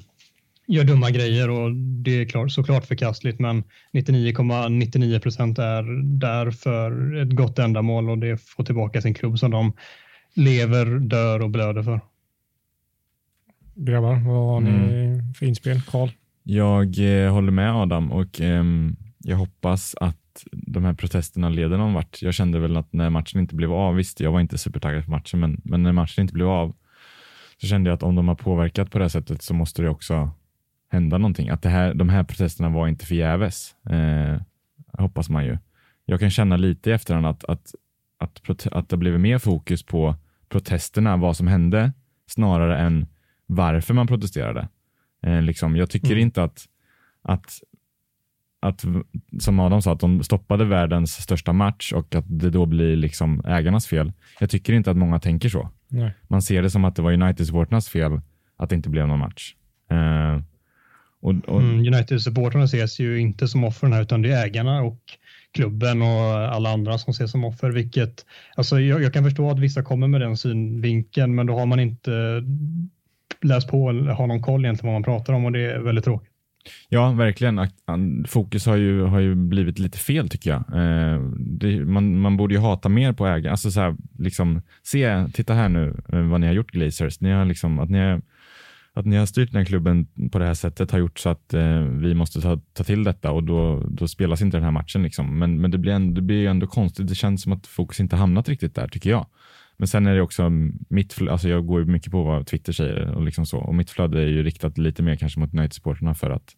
gör dumma grejer och det är klart, såklart förkastligt men 99,99 procent ,99 är där för ett gott ändamål och det får tillbaka sin klubb som de lever, dör och blöder för. Grabbar, vad har ni mm. för inspel? Karl? Jag eh, håller med Adam och eh, jag hoppas att de här protesterna leder någon vart. Jag kände väl att när matchen inte blev av, visst jag var inte supertaggad på matchen, men, men när matchen inte blev av så kände jag att om de har påverkat på det här sättet så måste det också hända någonting. Att det här, de här protesterna var inte förgäves, eh, hoppas man ju. Jag kan känna lite i efterhand att, att, att, att det blivit mer fokus på protesterna, vad som hände, snarare än varför man protesterade. Eh, liksom, jag tycker mm. inte att, att, att, som Adam sa, att de stoppade världens största match och att det då blir liksom ägarnas fel. Jag tycker inte att många tänker så. Nej. Man ser det som att det var United-supportrarnas fel att det inte blev någon match. Eh, och, och... Mm, United-supportrarna ses ju inte som offren här utan det är ägarna och klubben och alla andra som ses som offer. Vilket, alltså jag, jag, kan förstå att vissa kommer med den synvinkeln men då har man inte läst på eller har någon koll egentligen vad man pratar om och det är väldigt tråkigt. Ja, verkligen. Fokus har ju, har ju blivit lite fel tycker jag. Eh, det, man, man borde ju hata mer på ägare. Alltså så här, liksom, se, titta här nu eh, vad ni har gjort Glazers. Ni har liksom, att ni har att ni har styrt den här klubben på det här sättet har gjort så att eh, vi måste ta, ta till detta och då, då spelas inte den här matchen. Liksom. Men, men det blir, ändå, det blir ändå konstigt. Det känns som att fokus inte hamnat riktigt där tycker jag. Men sen är det också mitt flöde, alltså jag går ju mycket på vad Twitter säger och liksom så. Och mitt flöde är ju riktat lite mer kanske mot United-supporterna för att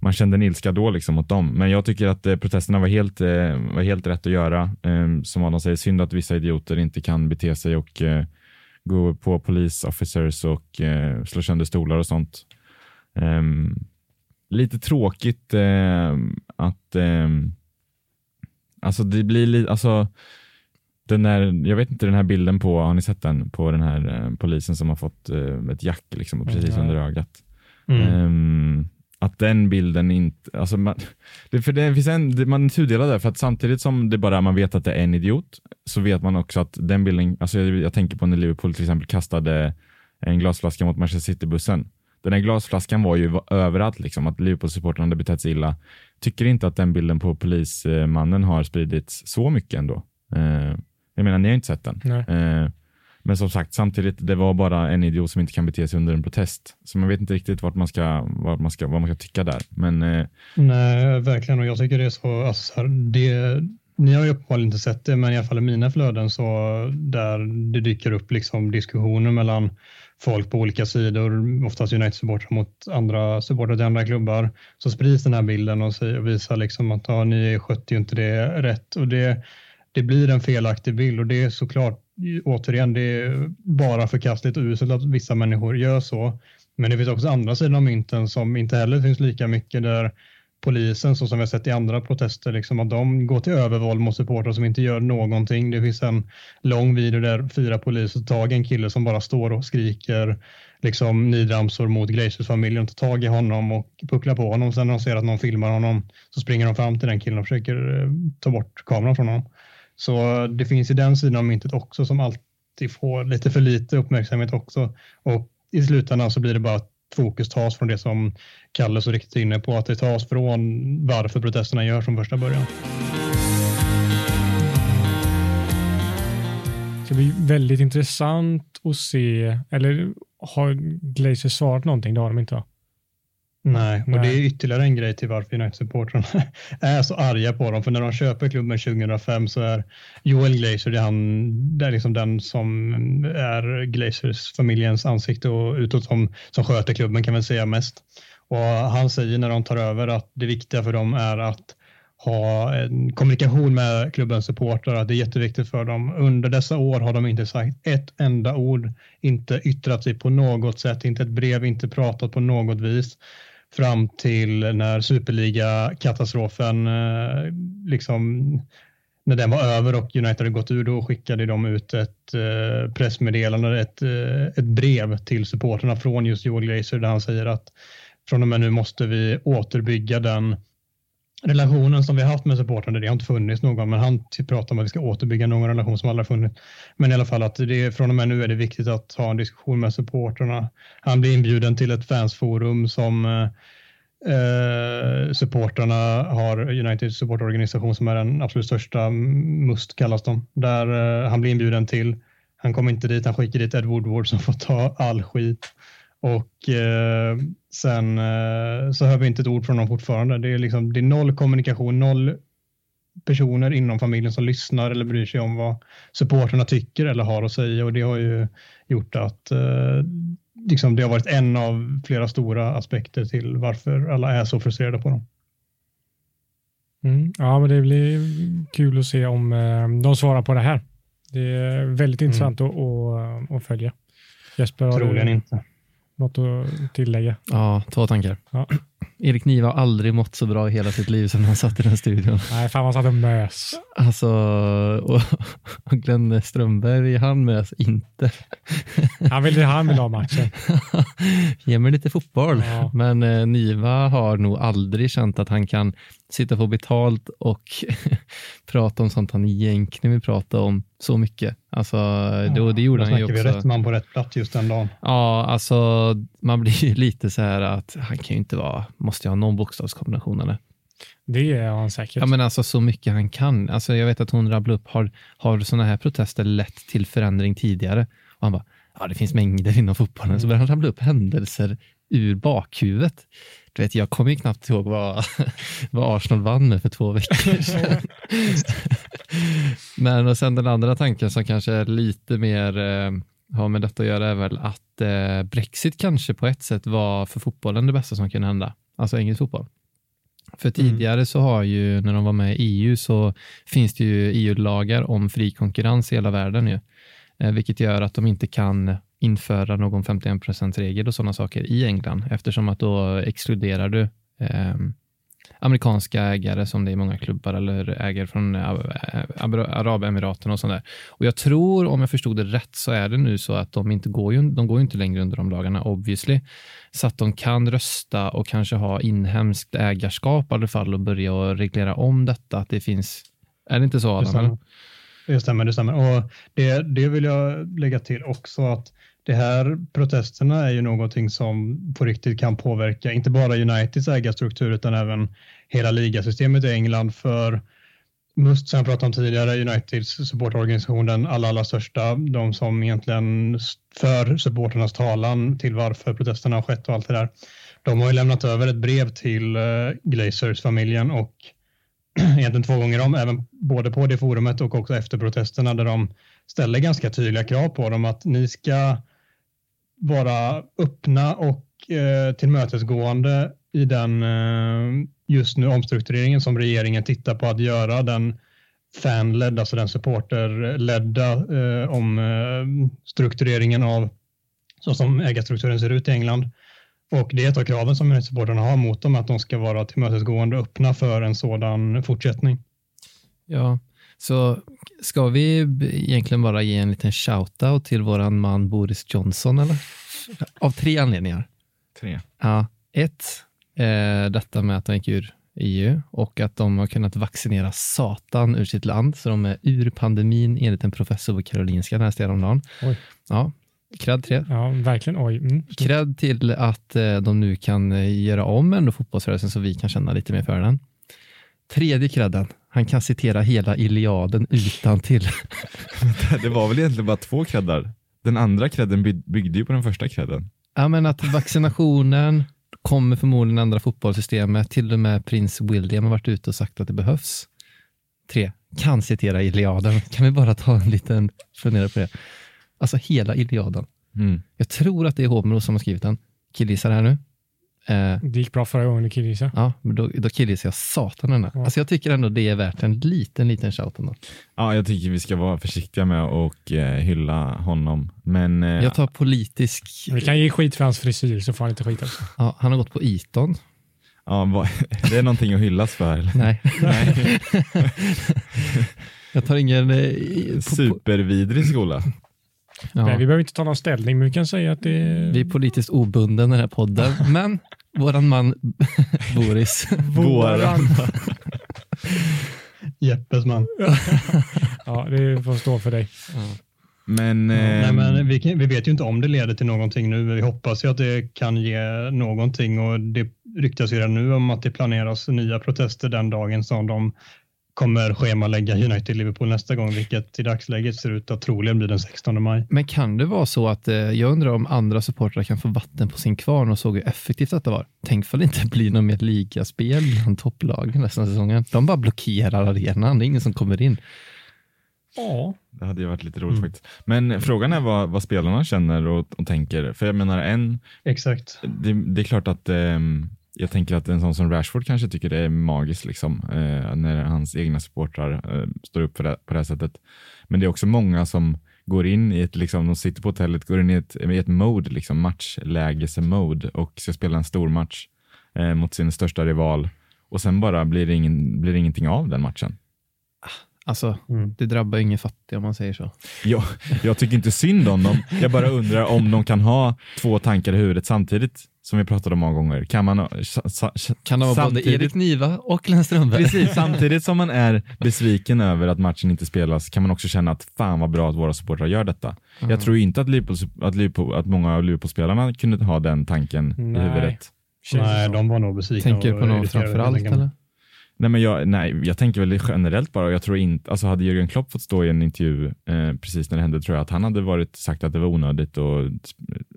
man kände en ilska då liksom mot dem. Men jag tycker att eh, protesterna var helt, eh, var helt rätt att göra. Eh, som Adam säger, synd att vissa idioter inte kan bete sig och eh, gå på police officers och eh, slå sönder stolar och sånt. Um, lite tråkigt eh, att eh, alltså det blir lite, alltså den där, jag vet inte den här bilden på, har ni sett den? På den här eh, polisen som har fått eh, ett jack liksom, precis mm. under ögat. Mm. Um, att den bilden inte, alltså man, det, för det finns en, man är tudelad där, för att samtidigt som det bara man vet att det är en idiot, så vet man också att den bilden, alltså jag, jag tänker på när Liverpool till exempel kastade en glasflaska mot Manchester City-bussen. Den här glasflaskan var ju överallt, liksom, att Liverpool-supportrarna hade betett sig illa. Tycker inte att den bilden på polismannen har spridits så mycket ändå. Eh, jag menar, ni har inte sett den. Eh, men som sagt, samtidigt, det var bara en idiot som inte kan bete sig under en protest. Så man vet inte riktigt vart man ska, vart man ska, vad man ska tycka där. Men, eh... Nej, verkligen. Och jag tycker det är så, alltså, så här, det, ni har ju uppenbarligen inte sett det, men i alla fall i mina flöden så där det dyker upp liksom diskussioner mellan folk på olika sidor, oftast United-supportrar mot andra supportrar till andra klubbar, så sprids den här bilden och, visar liksom att ja, ni skötte ju inte det rätt. Och det, det blir en felaktig bild och det är såklart återigen, det är bara förkastligt och uselt att vissa människor gör så. Men det finns också andra sidan av mynten som inte heller finns lika mycket där polisen, så som vi har sett i andra protester, liksom att de går till övervåld mot supportrar som inte gör någonting. Det finns en lång video där fyra poliser tar en kille som bara står och skriker liksom nidramsor mot Glaciers-familjen, tar tag i honom och pucklar på honom. Sen när de ser att någon filmar honom så springer de fram till den killen och försöker eh, ta bort kameran från honom. Så det finns ju den sidan av myntet också som alltid får lite för lite uppmärksamhet också. Och i slutändan så blir det bara att fokus tas från det som Kalle så riktigt är inne på, att det tas från varför protesterna görs från första början. Det ska bli väldigt intressant att se, eller har Glazer svarat någonting? Det har de inte va? Nej, och det är ytterligare en grej till varför United-supportrarna är så arga på dem. För när de köper klubben 2005 så är Joel Glazer det han, det är liksom den som är Glazers familjens ansikte och utåt som, som sköter klubben kan man säga mest. Och han säger när de tar över att det viktiga för dem är att ha en kommunikation med klubbens supportrar, att det är jätteviktigt för dem. Under dessa år har de inte sagt ett enda ord, inte yttrat sig på något sätt, inte ett brev, inte pratat på något vis fram till när superliga-katastrofen eh, liksom när den var över och United hade gått ur, då skickade de ut ett eh, pressmeddelande, ett, eh, ett brev till supporterna från just Joel Glazer där han säger att från och med nu måste vi återbygga den relationen som vi har haft med supportrarna, det har inte funnits någon, men han typ pratar om att vi ska återbygga någon relation som aldrig funnits. Men i alla fall att det, från och med nu är det viktigt att ha en diskussion med supportrarna. Han blir inbjuden till ett fansforum som eh, eh supportrarna har, United supportorganisation som är den absolut största, MUST kallas de, där eh, han blir inbjuden till. Han kommer inte dit, han skickar dit Ed Woodward som får ta all skit. Och eh, sen eh, så hör vi inte ett ord från dem fortfarande. Det är, liksom, det är noll kommunikation, noll personer inom familjen som lyssnar eller bryr sig om vad supporterna tycker eller har att säga och det har ju gjort att eh, liksom, det har varit en av flera stora aspekter till varför alla är så frustrerade på dem. Mm, ja, men det blir kul att se om eh, de svarar på det här. Det är väldigt mm. intressant att, att, att följa. Jesper, Troligen du... inte. Något att tillägga? Ja, två tankar. Ja. Erik Niva har aldrig mått så bra i hela sitt liv som när han satt i den studion. Nej, fan han satt och mös. Alltså, och, och Glenn Strömberg, han mös inte. Han vill, han vill ha matchen. Ge mig lite fotboll. Ja. Men eh, Niva har nog aldrig känt att han kan sitta på betalt och prata om sånt han egentligen vill prata om så mycket. Alltså, ja, då, det gjorde han ju också. vi rätt man på rätt plats just den dagen. Ja, alltså man blir ju lite så här att han kan ju inte vara, måste jag ha någon bokstavskombination eller? Det är han säkert. Ja, men alltså så mycket han kan. Alltså, jag vet att hon rabblade upp, har, har sådana här protester lett till förändring tidigare? Och han bara, ja det finns mängder inom fotbollen. Mm. Så började han rabbla upp händelser ur bakhuvudet. Du vet, jag kommer ju knappt ihåg vad, vad Arsenal vann med för två veckor sedan. Men och sen den andra tanken som kanske är lite mer eh, har med detta att göra är väl att eh, Brexit kanske på ett sätt var för fotbollen det bästa som kunde hända. Alltså engelsk fotboll. För mm. tidigare mm. så har ju, när de var med i EU, så finns det ju EU-lagar om fri konkurrens i hela världen ju. Eh, vilket gör att de inte kan införa någon 51 regel och sådana saker i England eftersom att då exkluderar du eh, amerikanska ägare som det är i många klubbar eller ägare från Arabemiraten och sånt där. Och jag tror, om jag förstod det rätt, så är det nu så att de inte går ju, de går inte längre under de lagarna obviously. Så att de kan rösta och kanske ha inhemskt ägarskap i alla fall och börja reglera om detta. Att det finns, är det inte så Adam? Det stämmer, det stämmer. Och det, det vill jag lägga till också att det här protesterna är ju någonting som på riktigt kan påverka inte bara Uniteds ägarstruktur utan även hela ligasystemet i England för Must som jag pratade om tidigare, Uniteds supportorganisation, den allra, allra största, de som egentligen för supporternas talan till varför protesterna har skett och allt det där. De har ju lämnat över ett brev till eh, Glazers-familjen och egentligen två gånger om, även både på det forumet och också efter protesterna där de ställer ganska tydliga krav på dem att ni ska vara öppna och eh, tillmötesgående i den eh, just nu omstruktureringen som regeringen tittar på att göra. Den fanledda, alltså den supporterledda eh, omstruktureringen eh, av så som ägarstrukturen ser ut i England. Och det är ett av kraven som supporterna har mot dem, att de ska vara tillmötesgående och öppna för en sådan fortsättning. Ja, så ska vi egentligen bara ge en liten shout-out till våran man Boris Johnson eller? Av tre anledningar. Tre. Ja, ett, eh, detta med att han gick ur EU och att de har kunnat vaccinera satan ur sitt land, så de är ur pandemin enligt en professor på Karolinska läste jag häromdagen. Ja, Cred till Ja, verkligen. Oj. Mm. Cred till att eh, de nu kan eh, göra om ändå fotbollsrörelsen så vi kan känna lite mer för den. Tredje credden, han kan citera hela Iliaden utan till. det var väl egentligen bara två creddar? Den andra credden byggde ju på den första credden. Ja, men att vaccinationen kommer förmodligen ändra fotbollssystemet. Till och med prins William har varit ute och sagt att det behövs. Tre, kan citera Iliaden. Kan vi bara ta en liten fundera på det? Alltså hela Iliaden. Mm. Jag tror att det är Homer som har skrivit den. Killgissar här nu. Eh, det gick bra förra gången du killgissade. Ja, men då, då killgissar jag satan denna. Ja. Alltså jag tycker ändå det är värt en liten, liten shout ändå. Ja, jag tycker vi ska vara försiktiga med att eh, hylla honom. Men, eh, jag tar politisk... Vi kan ge skit för hans frisyr så får han inte skit också. Ja, han har gått på Eton. Ja, det är någonting att hyllas för. Eller? Nej. Nej. jag tar ingen... Eh, Supervidrig skola. Ja. Nej, vi behöver inte ta någon ställning, men vi kan säga att det Vi är politiskt obunden den här podden, men Våran man Boris. Våran. Jeppes man. ja, det får stå för dig. Men, Nej, ehm, men vi, kan, vi vet ju inte om det leder till någonting nu. Vi hoppas ju att det kan ge någonting och det ryktas ju redan nu om att det planeras nya protester den dagen som de kommer schemalägga United-Liverpool nästa gång, vilket i dagsläget ser ut att troligen bli den 16 maj. Men kan det vara så att, eh, jag undrar om andra supportrar kan få vatten på sin kvarn och såg hur effektivt detta var. Tänk för det inte blir något mer ligaspel bland topplagen nästa säsongen. De bara blockerar arenan, det är ingen som kommer in. Ja, Det hade ju varit lite roligt faktiskt. Men frågan är vad, vad spelarna känner och, och tänker. För jag menar, en, Exakt. det, det är klart att ehm, jag tänker att en sån som Rashford kanske tycker det är magiskt liksom, eh, när hans egna supportrar eh, står upp för det, på det här sättet. Men det är också många som går in i ett, liksom, de sitter på hotellet, går in i ett, i ett mode, liksom, matchläges-mode och ska spela en stor match eh, mot sin största rival och sen bara blir det, ingen, blir det ingenting av den matchen. Ah. Alltså, Mm. det drabbar ingen fattig om man säger så. Jag, jag tycker inte synd om dem. Jag bara undrar om de kan ha två tankar i huvudet samtidigt, som vi pratade om många gånger. Kan man, sa, sa, Kan det vara både Samtidigt- Erik Niva och Glenn Strömberg? precis, samtidigt som man är besviken över att matchen inte spelas kan man också känna att fan vad bra att våra supportrar gör detta. Jag tror inte att, Liverpool, att, Liverpool, att många av Liverpool-spelarna kunde ha den tanken Nej. i huvudet. Nej, de var nog besvikna. Tänker du på någon irriterade, framför allt tänker man. eller? Nej, men jag, nej, jag tänker väl generellt bara. Jag tror inte, alltså hade Jürgen Klopp fått stå i en intervju eh, precis när det hände tror jag att han hade varit sagt att det var onödigt och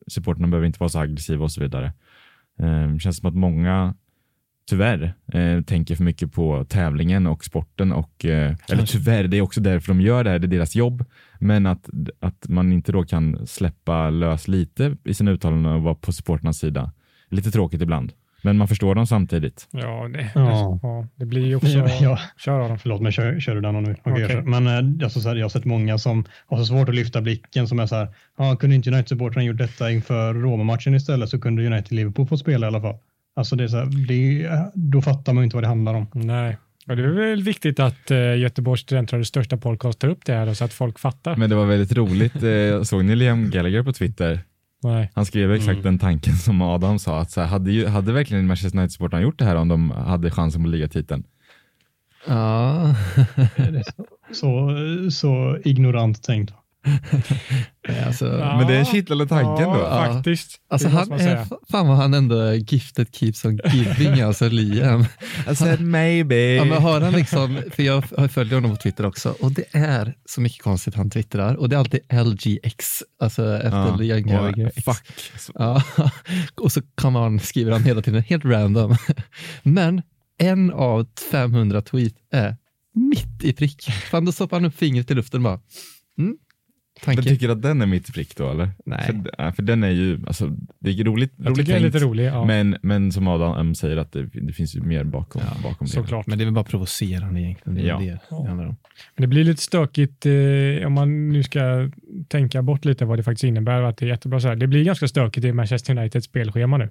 supporterna behöver inte vara så aggressiva och så vidare. Eh, känns som att många tyvärr eh, tänker för mycket på tävlingen och sporten och eh, eller tyvärr, det är också därför de gör det här, det är deras jobb. Men att, att man inte då kan släppa lös lite i sina uttalanden och vara på supporternas sida. Lite tråkigt ibland. Men man förstår dem samtidigt. Ja, det, Ja. ja, det blir ju också... Ja, ja. Kör Adam. Förlåt, men kör, kör du den nu? Kör. Men eh, alltså, så här, jag har sett många som har så svårt att lyfta blicken som är så här, ah, kunde inte United-supportrarna gjort detta inför Roma-matchen istället så kunde United-Liverpool få spela i alla fall. Alltså det är så här, det är, då fattar man ju inte vad det handlar om. Nej. Och det är väl viktigt att uh, Göteborgs studentradios största podcast tar upp det här då, så att folk fattar. Men det var väldigt roligt. Eh, såg ni Liam Gallagher på Twitter? Nej. Han skrev exakt Mm. den tanken som Adam sa. Att så här, hade, ju, hade verkligen Manchester United-supportrarna gjort det här om de hade chansen på ligatiteln? Ja, Så, så ignorant tänkt. Alltså, Ja. Men det är en kittlande tanken då. Ja, faktiskt. alltså han är, fan vad han ändå är gifted keeps on giving, alltså Liam. I said maybe. Ja, men har han liksom, för jag följt honom på Twitter också och det är så mycket konstigt han twittrar och det är alltid LGX, alltså efter Ja. X. Fuck. Ja, och så kan han, skriver han hela tiden helt random. Men en av 500 tweet är mitt i prick. Fan, då stoppar han upp fingret i luften bara. Mm, Men tanke. tycker du att den är mitt prick då eller? Nej. För, ja, för den är ju, alltså, det är roligt, Jag roligt det är tänkt, lite rolig. Ja. men, men som Adam säger att det, det finns ju mer bakom, Ja, bakom det. Såklart. Men det är väl bara provocerande egentligen. Det Ja. det det handlar om. Men det blir lite stökigt eh, om man nu ska tänka bort lite vad det faktiskt innebär. Att det är jättebra så här. Det blir ganska stökigt i Manchester Uniteds spelschema nu.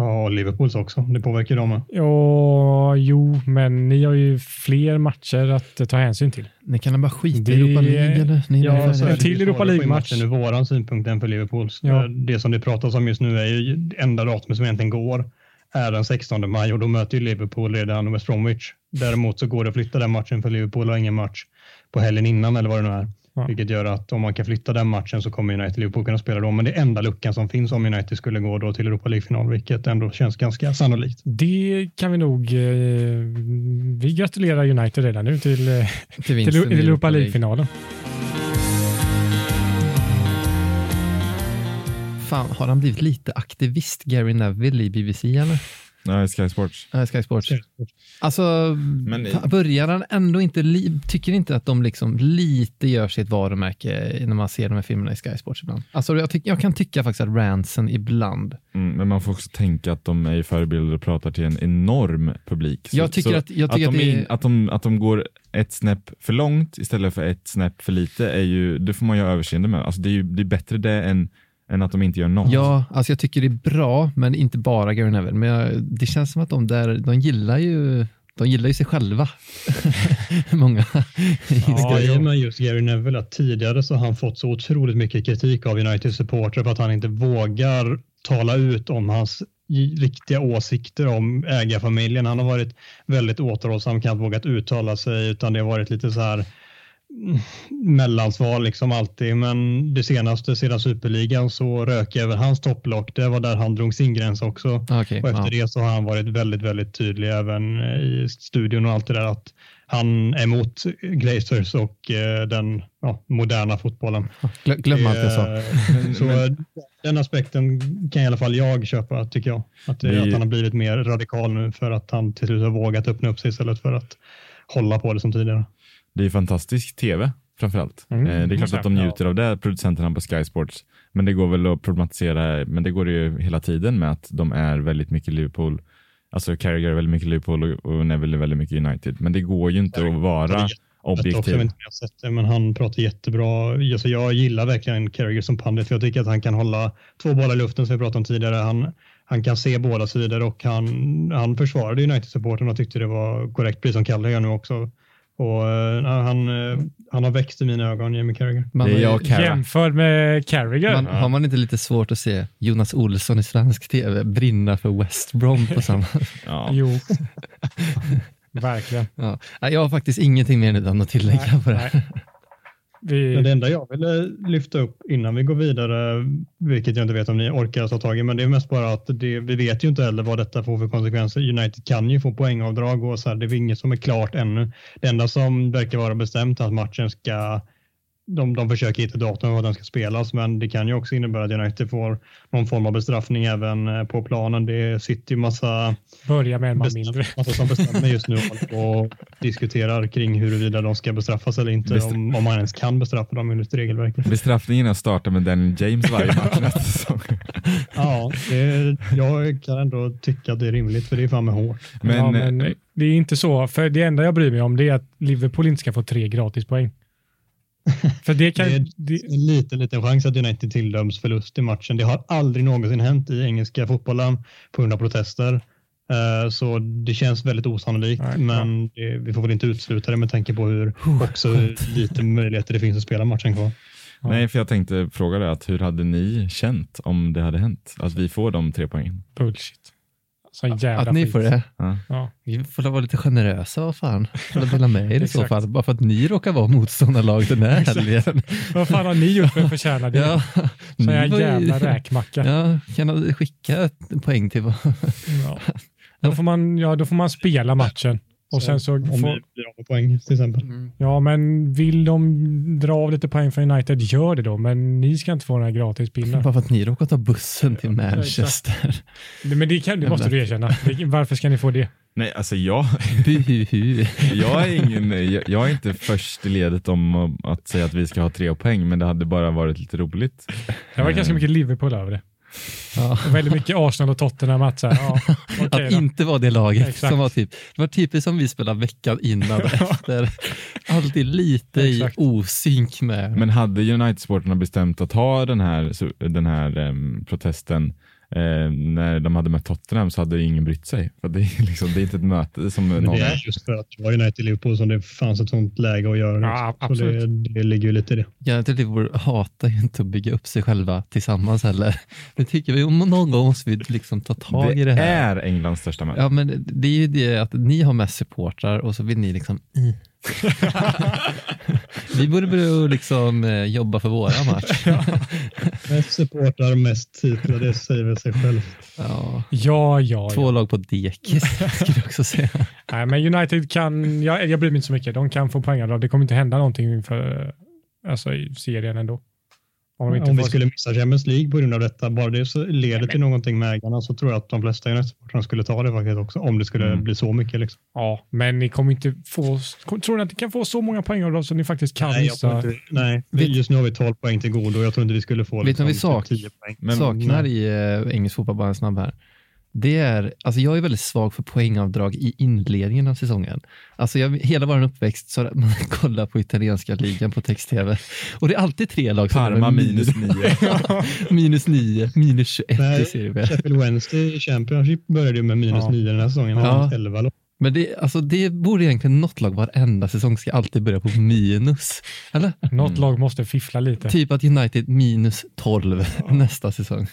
Ja, och Liverpools också. Det påverkar dem med. Ja, jo, men ni har ju fler matcher att ta hänsyn till. Ni kan bara skita Det- i Europa League eller? Ni Ja, är så en till Europa League-match. Ur våran synpunkt än för Liverpools. Ja. Eh, Det som det pratas om just nu är ju det enda datumet som egentligen går är den 16 maj och då möter ju Liverpool redan West Bromwich. Däremot så går det att flytta den matchen för Liverpool har ingen match på helgen innan eller vad det nu är. Ja. Vilket gör att om man kan flytta den matchen så kommer United Liverpool kunna spela då. Men det är enda luckan som finns om United skulle gå då till Europa League-final, vilket ändå känns ganska sannolikt. Det kan vi nog... Eh, vi gratulerar United redan nu till, eh, Till till Europa League-finalen. Fan, har han blivit lite aktivist, Gary Neville i BBC eller? Nej, Sky Sports. Äh, Sky Sports. Alltså, Men- fa- börjar han ändå inte, li- tycker inte att de liksom lite gör sitt varumärke när man ser de här filmerna i Sky Sports ibland? Alltså, jag, tyck, jag kan tycka faktiskt att Ranson ibland, Mm, men man får också tänka att de är förebilder och pratar till en enorm publik. Jag tycker att- jag tycker att, att de det- in, att, de, att de går ett snäpp för långt istället för ett snäpp för lite, är ju, det får man ju ha överseende med. Alltså det är ju det är bättre det än, än att de inte gör något. ja, alltså jag tycker det är bra, men inte bara Gary Neville. Men jag, det känns som att de där, de gillar ju, de gillar ju sig själva. Många. Ja, jo. med just Gary Neville att tidigare så har han fått så otroligt mycket kritik av United supportrar för att han inte vågar tala ut om hans riktiga åsikter om ägarfamiljen. Han har varit väldigt återhållsam, kan inte vågat uttala sig utan det har varit lite så här mellansvar liksom alltid. Men det senaste sedan superligan så rök även hans topplock. Det var där han drog sin gräns också. Okay, och efter ja. det så har han varit väldigt, väldigt tydlig även i studion och allt det där att han är emot Glazers och eh, den ja, moderna fotbollen. Glö- Glöm allt jag sa. Eh, så eh, den aspekten kan i alla fall jag köpa, tycker jag. Att, det, Vi- att han har blivit mer radikal nu för att han till slut har vågat öppna upp sig istället för att hålla på det som tidigare. Det är fantastisk tv framförallt. Mm, eh, det är klart att de njuter av det, producenterna på Sky Sports. Men det går väl att problematisera, men det går ju hela tiden med att de är väldigt mycket Liverpool. Alltså Carragher är väldigt mycket Liverpool och, och Neville är väldigt mycket United. Men det går ju inte att vara också, jag objektiv. vet inte om jag har sett det, men han pratar jättebra. Alltså, jag gillar verkligen Carragher som pandit, för jag tycker att han kan hålla två bollar i luften som vi pratade om tidigare. Han, han kan se båda sidor och han, han försvarade United-supporten och tyckte det var korrekt, precis som Kalle gör nu också. Och, eh, han, eh, han har växt i mina ögon, Jamie Carragher. Man, Det är jag och Cara. Jämförd med Carragher. man, har man inte lite svårt att se Jonas Olsson i svensk tv brinna för West Brom på samma... Ja. Jo. Verkligen. Ja. Nej, Jag har faktiskt ingenting mer än att tillägga på det. Nej. Men det enda jag ville eh, lyfta upp innan vi går vidare, vilket jag inte vet om ni orkar ta tag i, men det är mest bara att det, vi vet ju inte heller vad detta får för konsekvenser. United kan ju få poängavdrag och så här, det är inget som är klart ännu. Det enda som verkar vara bestämt är att matchen ska de, de försöker hitta datum vad den ska spelas, men det kan ju också innebära att United får någon form av bestraffning även eh, på planen. Det sitter ju massa, börja med en man mindre. massa som bestämmer just nu och diskuterar kring huruvida de ska bestraffas eller inte, Bestra- om, om man ens kan bestraffa dem enligt regelverket. Bestraffningen är att starta med Daniel James varje match nästa säsong. Ja, det, jag kan ändå tycka att det är rimligt för det är fan med hårt. Men, ja, men eh, det är inte så, för det enda jag bryr mig om det är att Liverpool inte ska få tre gratispoäng. För det kan... Det är Det, en liten, liten chans att United tilldöms förlust i matchen. Det har aldrig någonsin hänt i engelska fotbollen på grund av protester. Eh, Så det känns väldigt osannolikt, Nej, men det, vi får väl inte utesluta det med tanke på hur också hur lite möjligheter det finns att spela matchen kvar. nej, för jag tänkte fråga dig att hur hade ni känt om det hade hänt? Att vi får de tre poängen? bullshit. Sån jävla Att ni skit. får det. Ja. Ja. Vi får vara lite generösa, vad fan. Får dela med er i så fall. Bara för att ni råkar vara motståndarlag den här helgen. Vad fan har ni gjort för att förtjäna det? Ja, var ju- jävla räkmacka. Ja, kan du skicka ett poäng till vad? Ja. Då, får man, ja, då får man spela matchen. Och sen så om vi får, blir av med poäng till exempel. ja, men vill de dra av lite poäng för United, gör det då. Men ni ska inte få den här gratispinnen. Bara för att ni råkar ta bussen till Manchester. Men det, kan, det måste du erkänna. Varför ska ni få det? Nej, alltså jag, jag, är ingen, jag, jag är inte först i ledet om att säga att vi ska ha tre poäng, men det hade bara varit lite roligt. Det var ganska mycket Liverpool över det. Ja. Väldigt mycket Arsenal och Tottenham. Att, så här, ja, okej Att då. inte vara det laget Exakt. som var typ, det var typiskt som vi spelade veckan innan och efter. Alltid lite i Exakt. osynk med. Men hade United-sporterna bestämt att ha den här, den här em, protesten eh, när de hade mött Tottenham så hade ju ingen brytt sig. För det, är liksom, det är inte ett möte som Men någon... det är just för att det var United-Liverpool som det fanns ett sånt läge att göra det. Ja, så absolut. det, det ligger ju lite i det. United Liverpool hatar ju inte att bygga upp sig själva tillsammans heller. Det tycker vi, om någon gång måste vi liksom ta tag i det här. är Englands största möte. Ja, men det är ju det att ni har mest supportrar och så vill ni liksom. Vi borde börja liksom eh, jobba för våra match. Mest supportrar, mest titlar, det säger väl sig själv. Ja. Ja, ja, Två ja. lag på dekis skulle jag också säga. Nej, men United kan, jag, jag bryr mig inte så mycket. De kan få poängavdrag. Det kommer inte hända någonting för, alltså, i serien ändå. Om Om vi skulle missa Champions League på grund av detta, bara det så leder till någonting med ägarna så tror jag att de flesta United-supportrarna skulle ta det faktiskt också, om det skulle Mm. bli så mycket. Liksom. Ja, men ni kommer inte få, tror ni att ni kan få så många poängavdrag så ni faktiskt kan Nej, missa? inte, nej. Vet- just nu har vi 12 poäng till godo och jag tror inte vi skulle få Vet vad vi liksom, sak- 10 poäng. Men- Saknar i eh, engelsk fotboll, bara en snabb här. Det är, alltså jag är väldigt svag för poängavdrag i inledningen av säsongen. Alltså jag, hela vår uppväxt så man kollat på italienska ligan på text-tv och det är alltid tre lag som Parma minus nio. minus 9, minus 21 i Nej, Serie B. Sheffield Wednesday i Championship började ju med minus Ja. 9 den här säsongen. Ja. Ja. 11 lag. Men det, alltså det borde egentligen något lag varenda säsong ska alltid börja på minus. Eller? Något Mm. lag måste fiffla lite. Typ att United minus 12 nästa säsong.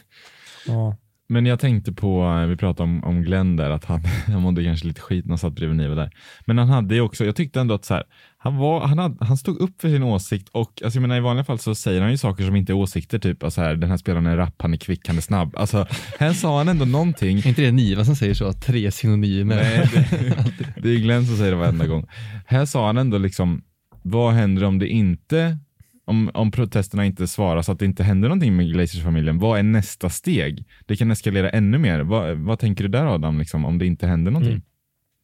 Ja. Men jag tänkte på, eh, vi pratade om, om Glenn där, att han, han mådde kanske lite skit när han satt bredvid Nive där. Men han hade ju också, jag tyckte ändå att så här, han, var, han, hade, han stod upp för sin åsikt och alltså jag menar, i vanliga fall så säger han ju saker som inte är åsikter, typ alltså här, den här spelaren är rapp, han är kvick, han är snabb. Alltså, här sa han ändå någonting. Är inte det Niva som säger så? Tre synonymer. Nej, det, det är Glenn som säger det varenda gång. Här sa han ändå liksom, vad händer om det inte om, om protesterna inte svarar så att det inte händer någonting med Glazers-familjen, vad är nästa steg? Det kan eskalera ännu mer. Vad, vad tänker du där Adam, liksom, om det inte händer någonting? Mm.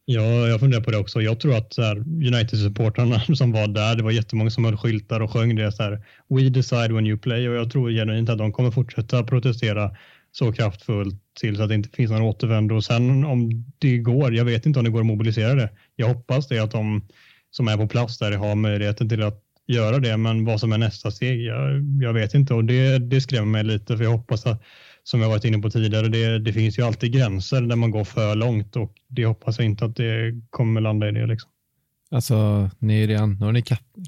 Ja, jag funderar på det också. Jag tror att United-supportrarna som var där, det var jättemånga som höll skyltar och sjöng det så här, We decide when you play och jag tror genuint att de kommer fortsätta protestera så kraftfullt tills att det inte finns någon återvändo. Och sen om det går, jag vet inte om det går att mobilisera det. Jag hoppas det att de som är på plats där har möjligheten till att göra det, men vad som är nästa steg, jag, jag vet inte och det, det skrämmer mig lite för jag hoppas att som jag varit inne på tidigare, det, det finns ju alltid gränser där man går för långt och det hoppas jag inte att det kommer landa i det. Liksom. Alltså, ni är redan, nu har ni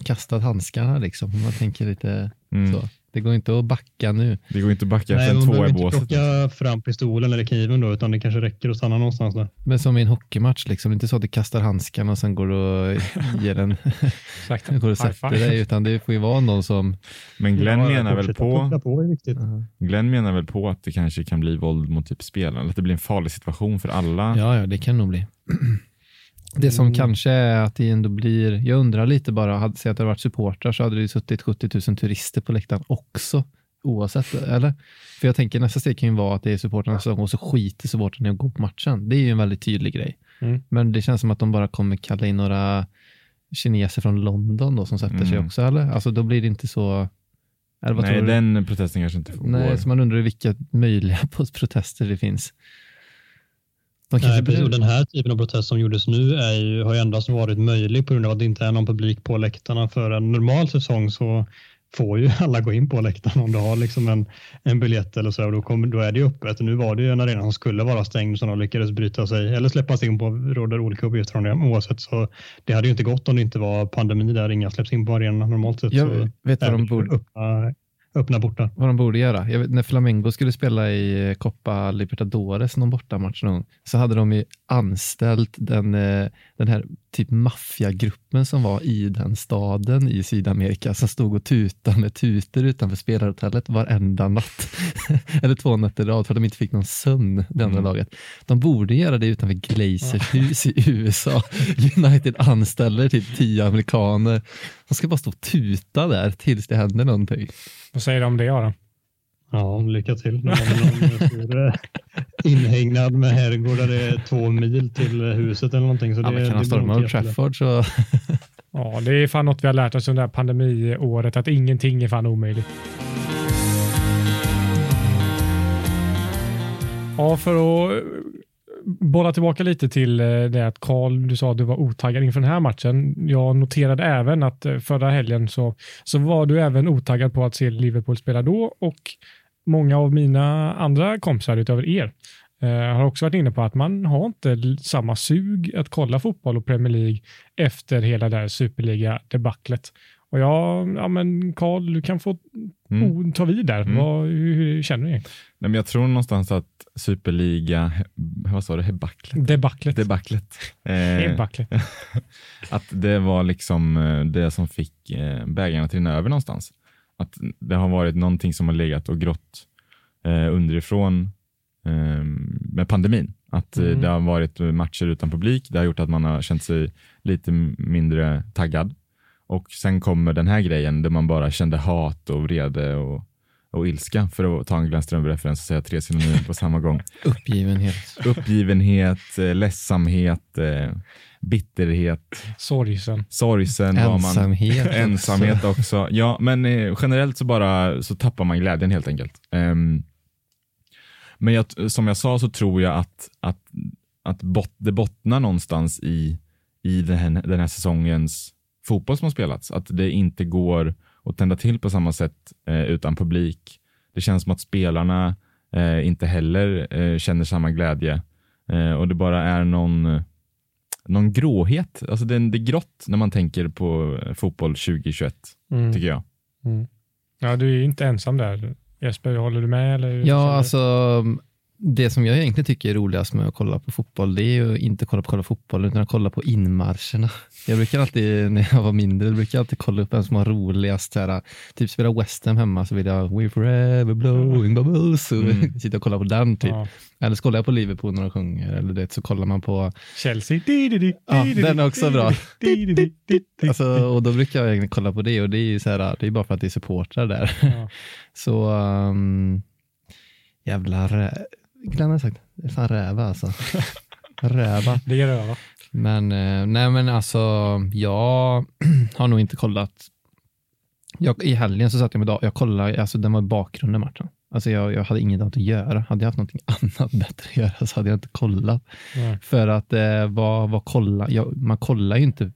kastat handskarna liksom, om man tänker lite mm. så. Det går inte att backa nu. Det går inte att backa efter två i båset. Inte plocka fram pistolen eller kniven då, utan det kanske räcker att stanna någonstans där. Men som i en hockeymatch, liksom. det är inte så att du kastar handskarna och sen går du och ger den, går och sätter dig, utan det får ju vara någon som... Men Glenn ja, menar väl på, på är viktigt. Glenn menar väl på att det kanske kan bli våld mot typ spelaren, att det blir en farlig situation för alla. Ja, ja det kan nog bli. Det som mm. kanske är att det ändå blir, jag undrar lite bara, hade, säg att det hade varit supportrar så hade det suttit 70 000 turister på läktaren också, oavsett, eller? För jag tänker nästa steg kan ju vara att det är supportrarna som och så skiter supportrarna i att gå på matchen. Det är ju en väldigt tydlig grej. Mm. Men det känns som att de bara kommer kalla in några kineser från London då som sätter mm. sig också, eller? Alltså då blir det inte så Nej, den protesten kanske inte får Nej, så man undrar vilka möjliga protester det finns. Nej, precis. Den här typen av protest som gjordes nu är ju, har ju endast varit möjlig på grund av att det inte är någon publik på läktarna. För en normal säsong så får ju alla gå in på läktaren om du har liksom en, en biljett eller så. Då, kommer, då är det ju öppet. Nu var det ju en arena som skulle vara stängd som de lyckades bryta sig eller släppas in på. råder olika uppgifter om det oavsett. Så det hade ju inte gått om det inte var pandemi där inga släpps in på arenan normalt sett. Jag vet vad de borde... Öppna, öppna portar. Vad de borde göra. Vet, när Flamengo skulle spela i eh, Copa Libertadores, någon bortamatch någon, så hade de ju anställt den, eh, den här typ maffiagruppen som var i den staden i Sydamerika som stod och tutade med tutor utanför spelarhotellet varenda natt. Eller två nätter i rad för att de inte fick någon sömn, det andra mm. laget. De borde göra det utanför Glazers hus i USA. United anställer typ tio amerikaner. De ska bara stå och tuta där tills det händer någonting. Vad säger du om det Aron? Ja, lycka till. De har någon inhägnad med herrgård där det är två mil till huset eller någonting. Så ja, det, kan han storma Old Trafford så... ja, det är fan något vi har lärt oss under det här pandemiåret, att ingenting är fan omöjligt. Ja, för att bolla tillbaka lite till eh, det att Karl, du sa att du var otaggad inför den här matchen. Jag noterade även att eh, förra helgen så, så var du även otaggad på att se Liverpool spela då och många av mina andra kompisar utöver er eh, har också varit inne på att man har inte samma sug att kolla fotboll och Premier League efter hela det här superliga-debaclet. Och ja, ja men Karl, du kan få mm. ta vid där. Mm. Vad, hur, hur, känner du Nej, men Jag tror någonstans att superliga, vad sa du, debaclet? Debaclet. Debaclet. Eh, att det var liksom eh, det som fick eh, bägarna till över någonstans. Att det har varit någonting som har legat och grått eh, underifrån eh, med pandemin. Att mm. det har varit matcher utan publik. Det har gjort att man har känt sig lite mindre taggad. Och sen kommer den här grejen där man bara kände hat och vrede och, och ilska för att ta en Glenn Strömberg-referens och säga tre synonymer på samma gång. Uppgivenhet. Uppgivenhet, eh, ledsamhet, eh, bitterhet. Sorgsen. Sorgsen. Ensamhet. Man, ensamhet också. Ja, men eh, generellt så bara så tappar man glädjen helt enkelt. Um, men jag, som jag sa så tror jag att, att, att bot, det bottnar någonstans i, i den här, den här säsongens fotboll som har spelats. Att det inte går att tända till på samma sätt eh, utan publik. Det känns som att spelarna eh, inte heller eh, känner samma glädje eh, och det bara är någon, någon gråhet. Alltså det, det är grått när man tänker på fotboll 2021, mm. tycker jag. Mm. Ja, du är inte ensam där. Jesper, håller du med? Eller ja, alltså det som jag egentligen tycker är roligast med att kolla på fotboll, det är ju inte kolla på kolla fotboll, utan att kolla på inmarscherna. Jag brukar alltid, när jag var mindre, brukar alltid kolla upp vem som har roligast. Här, typ spela West Ham hemma så vill jag We forever blowing bubbles. Och Mm. sitta och kolla på den typ. Ja. Eller så kollar jag på Liverpool när de sjunger, eller det, så kollar man på, Chelsea. Ja, den är också bra. alltså, och då brukar jag egentligen kolla på det och det är ju så här, det är bara för att det är supportrar där. Ja. Så um, jävla rä... Glenn har sagt, det är fan räva alltså. räva. Det är röva. Men eh, nej men alltså, jag har nog inte kollat. Jag, I helgen så satt jag med dag, jag kollade, alltså den var i bakgrunden matchen. Alltså jag, jag hade inget annat att göra. Hade jag haft någonting annat bättre att göra så hade jag inte kollat. Nej. För att eh, vad, vad kolla, jag, man kollar ju inte.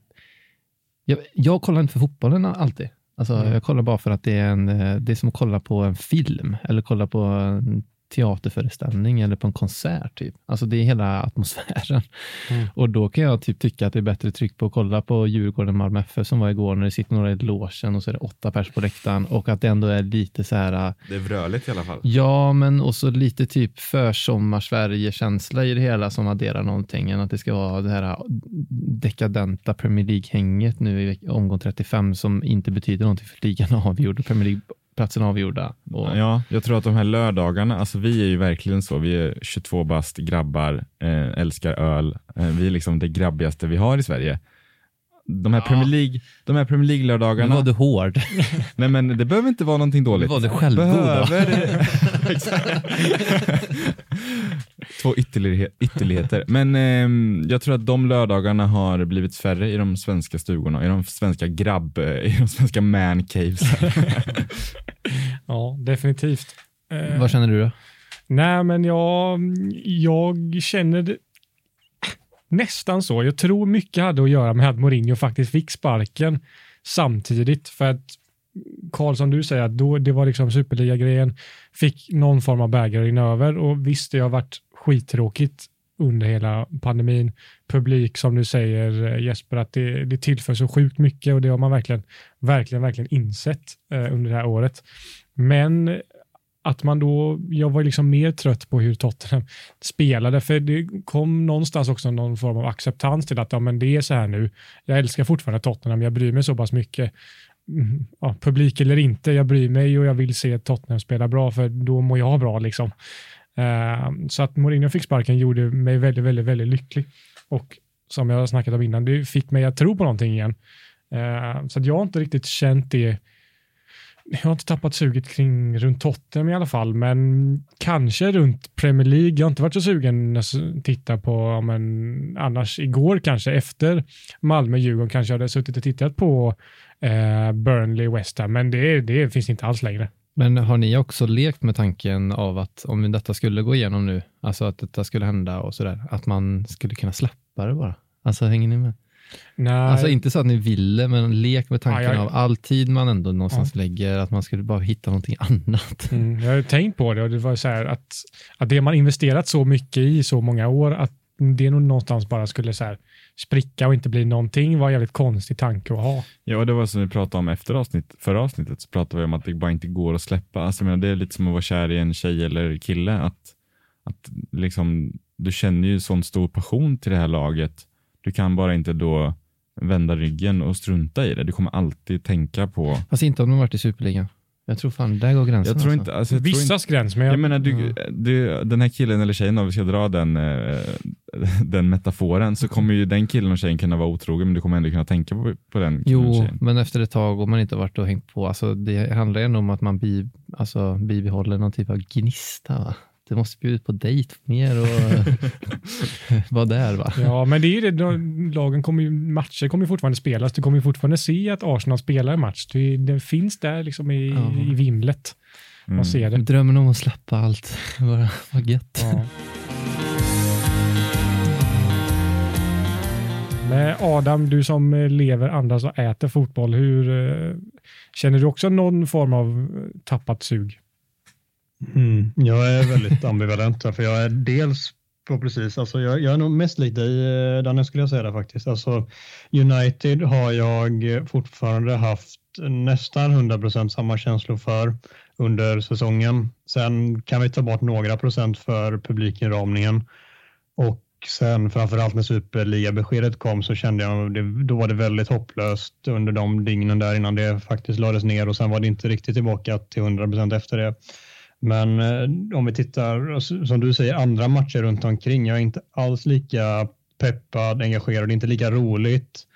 Jag, jag kollar inte för fotbollen alltid. Alltså, Mm. Jag kollar bara för att det är, en, eh, det är som att kolla på en film eller kolla på en teaterföreställning eller på en konsert. Typ. Alltså det är hela atmosfären. Mm. Och då kan jag typ tycka att det är bättre tryck på att kolla på Djurgården Malmö FF som var igår när det sitter några i logen och så är det åtta pers på läktaren och att det ändå är lite så här äh, Det är vröligt i alla fall. Ja, men också lite typ försommar-Sverige-känsla i det hela som adderar någonting. Än att det ska vara det här dekadenta Premier League-hänget nu i omgång 35 som inte betyder någonting för ligan avgjord och Premier League-platsen är avgjorda. Och, Ja, jag tror att de här lördagarna, alltså vi är ju verkligen så, vi är 22 bast grabbar, eh, älskar öl, eh, vi är liksom det grabbigaste vi har i Sverige. De här Premier League, de här Premier Nu League-lördagarna, var du hård. nej men det behöver inte vara någonting dåligt. Nu var du självgod? Behöver... Två ytterlighe- ytterligheter. Men ehm, jag tror att de lördagarna har blivit färre i de svenska stugorna, i de svenska grabb, i de svenska man caves. Ja, definitivt. Eh, Vad känner du då? Nej, men jag, jag känner det, nästan så. Jag tror mycket hade att göra med att Mourinho faktiskt fick sparken samtidigt. För att Karl, som du säger, att då, det var liksom superliga-grejen, fick någon form av bägare över och visst, det har varit skittråkigt under hela pandemin. Publik, som du säger eh, Jesper, att det, det tillför så sjukt mycket och det har man verkligen, verkligen, verkligen insett eh, under det här året. Men att man då, jag var liksom mer trött på hur Tottenham spelade, för det kom någonstans också någon form av acceptans till att ja, men det är så här nu. Jag älskar fortfarande Tottenham, jag bryr mig så pass mycket. Mm, ja, publik eller inte, jag bryr mig och jag vill se Tottenham spela bra, för då mår jag bra. liksom. Eh, så att Mourinho fick sparken gjorde mig väldigt, väldigt, väldigt lycklig. Och som jag har snackat om innan, det fick mig att tro på någonting igen. Eh, så att jag har inte riktigt känt det jag har inte tappat suget kring runt Tottenham i alla fall, men kanske runt Premier League. Jag har inte varit så sugen att titta på, men annars igår kanske efter Malmö-Djurgården kanske jag hade suttit och tittat på eh, Burnley-West Ham, men det, det finns inte alls längre. Men har ni också lekt med tanken av att om detta skulle gå igenom nu, alltså att detta skulle hända och sådär, att man skulle kunna släppa det bara? Alltså hänger ni med? Nej, Alltså inte så att ni ville, men lek med tanken Ja, jag- av all tid man ändå någonstans lägger, att man skulle bara hitta någonting annat. Mm, jag har tänkt på det och det var så här att, att det man investerat så mycket i så många år, att det nog någonstans bara skulle så här spricka och inte bli någonting var en jävligt konstig tanke att ha. Ja, och det var som vi pratade om efter avsnitt, förra avsnittet, så pratade vi om att det bara inte går att släppa. Alltså, jag menar, det är lite som att vara kär i en tjej eller kille, att, att liksom, du känner ju sån stor passion till det här laget. Du kan bara inte då vända ryggen och strunta i det. Du kommer alltid tänka på... Fast inte om de varit i Superligan. Jag tror fan, där går gränsen. Jag tror alltså. inte... Alltså, jag tror inte Vissas gräns, men jag, jag menar, du, du, den här killen eller tjejen, om vi ska dra den, eh, den metaforen, så kommer ju den killen och tjejen kunna vara otrogen, men du kommer ändå kunna tänka på, på den killen Jo, men efter ett tag om man inte varit och hängt på, alltså det handlar ändå om att man bi, alltså, bibehåller någon typ av gnista. Va? Det måste bjuda ut på dejt mer och vara där. Va? Ja, men det är ju det. de- Lagen kommer ju, matcher kommer ju fortfarande spelas. Du kommer ju fortfarande se att Arsenal spelar en match. Det, det finns där liksom i, Ja. i vimlet. Mm. Man ser det. Drömmen om att släppa allt. Bara, vad gött. Ja. Men Adam, du som lever, andas och äter fotboll, hur eh, känner du också någon form av tappat sug? Mm, jag är väldigt ambivalent här, för jag är dels på precis, alltså jag, jag är nog mest lik dig eh, Danne Daniel skulle jag säga det faktiskt. Alltså United har jag fortfarande haft nästan 100% samma känslor för under säsongen. Sen kan vi ta bort några procent för publikinramningen och sen framförallt när superligabeskedet kom så kände jag det, då var det väldigt hopplöst under de dygnen där innan det faktiskt lades ner och sen var det inte riktigt tillbaka till 100% efter det. Men eh, om vi tittar, alltså, som du säger, andra matcher runt omkring, jag är inte alls lika peppad, engagerad, inte lika roligt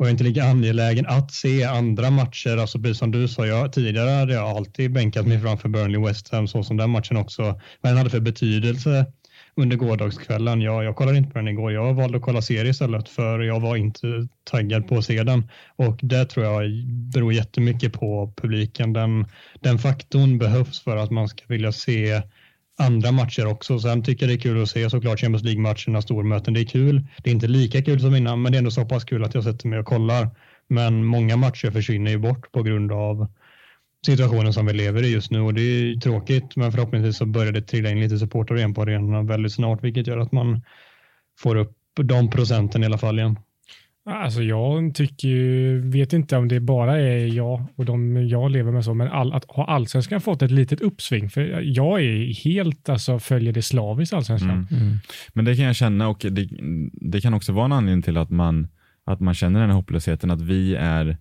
och jag är inte lika angelägen att se andra matcher. Alltså precis som du sa, jag, tidigare hade jag alltid bänkat mig framför Burnley West Ham så som den matchen också. Vad den hade för betydelse under gårdagskvällen. Jag, jag kollade inte på den igår. Jag valde att kolla serie istället för jag var inte taggad på att se den. Och det tror jag beror jättemycket på publiken. Den, den faktorn behövs för att man ska vilja se andra matcher också. Sen tycker jag det är kul att se såklart Champions League-matcherna, stormöten. Det är kul. Det är inte lika kul som innan, men det är ändå så pass kul att jag sätter mig och kollar. Men många matcher försvinner ju bort på grund av situationen som vi lever i just nu och det är tråkigt. Men förhoppningsvis så börjar det trilla in lite supportrar igen på arenorna väldigt snart, vilket gör att man får upp de procenten i alla fall igen. Alltså jag tycker, vet inte om det bara är jag och de jag lever med så, men all, att har allsvenskan fått ett litet uppsving? För jag är helt, alltså följer det slaviskt allsvenskan. Mm. Mm. Men det kan jag känna och det, det, kan också vara en anledning till att man, att man känner den här hopplösheten, att vi är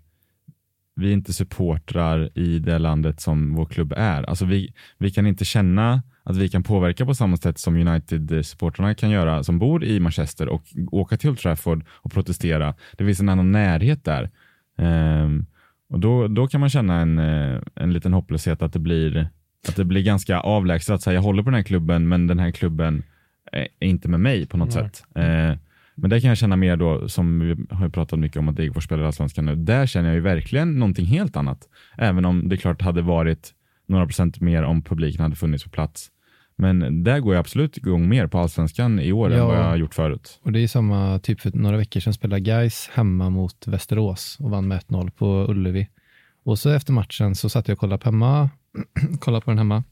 vi är inte supportrar i det landet som vår klubb är. Alltså vi, vi kan inte känna att vi kan påverka på samma sätt som United-supportrarna kan göra som bor i Manchester och åka till Old Trafford och protestera. Det finns en annan närhet där. Um, och då, då kan man känna en, eh, en liten hopplöshet att det blir, att det blir ganska avlägset att säga jag håller på den här klubben men den här klubben är inte med mig på något Nej. sätt. Uh, men det kan jag känna mer då, som vi har pratat mycket om att Degerfors spelar Allsvenskan nu. Där känner jag ju verkligen någonting helt annat. Även om det klart hade varit några procent mer om publiken hade funnits på plats. Men där går jag absolut igång mer på allsvenskan i år ja, än vad jag har gjort förut. Och det är samma, typ för några veckor sedan spelade Guys hemma mot Västerås och vann med 1-0 på Ullevi. Och så efter matchen så satt jag och kollade på hemma, kollade på den hemma.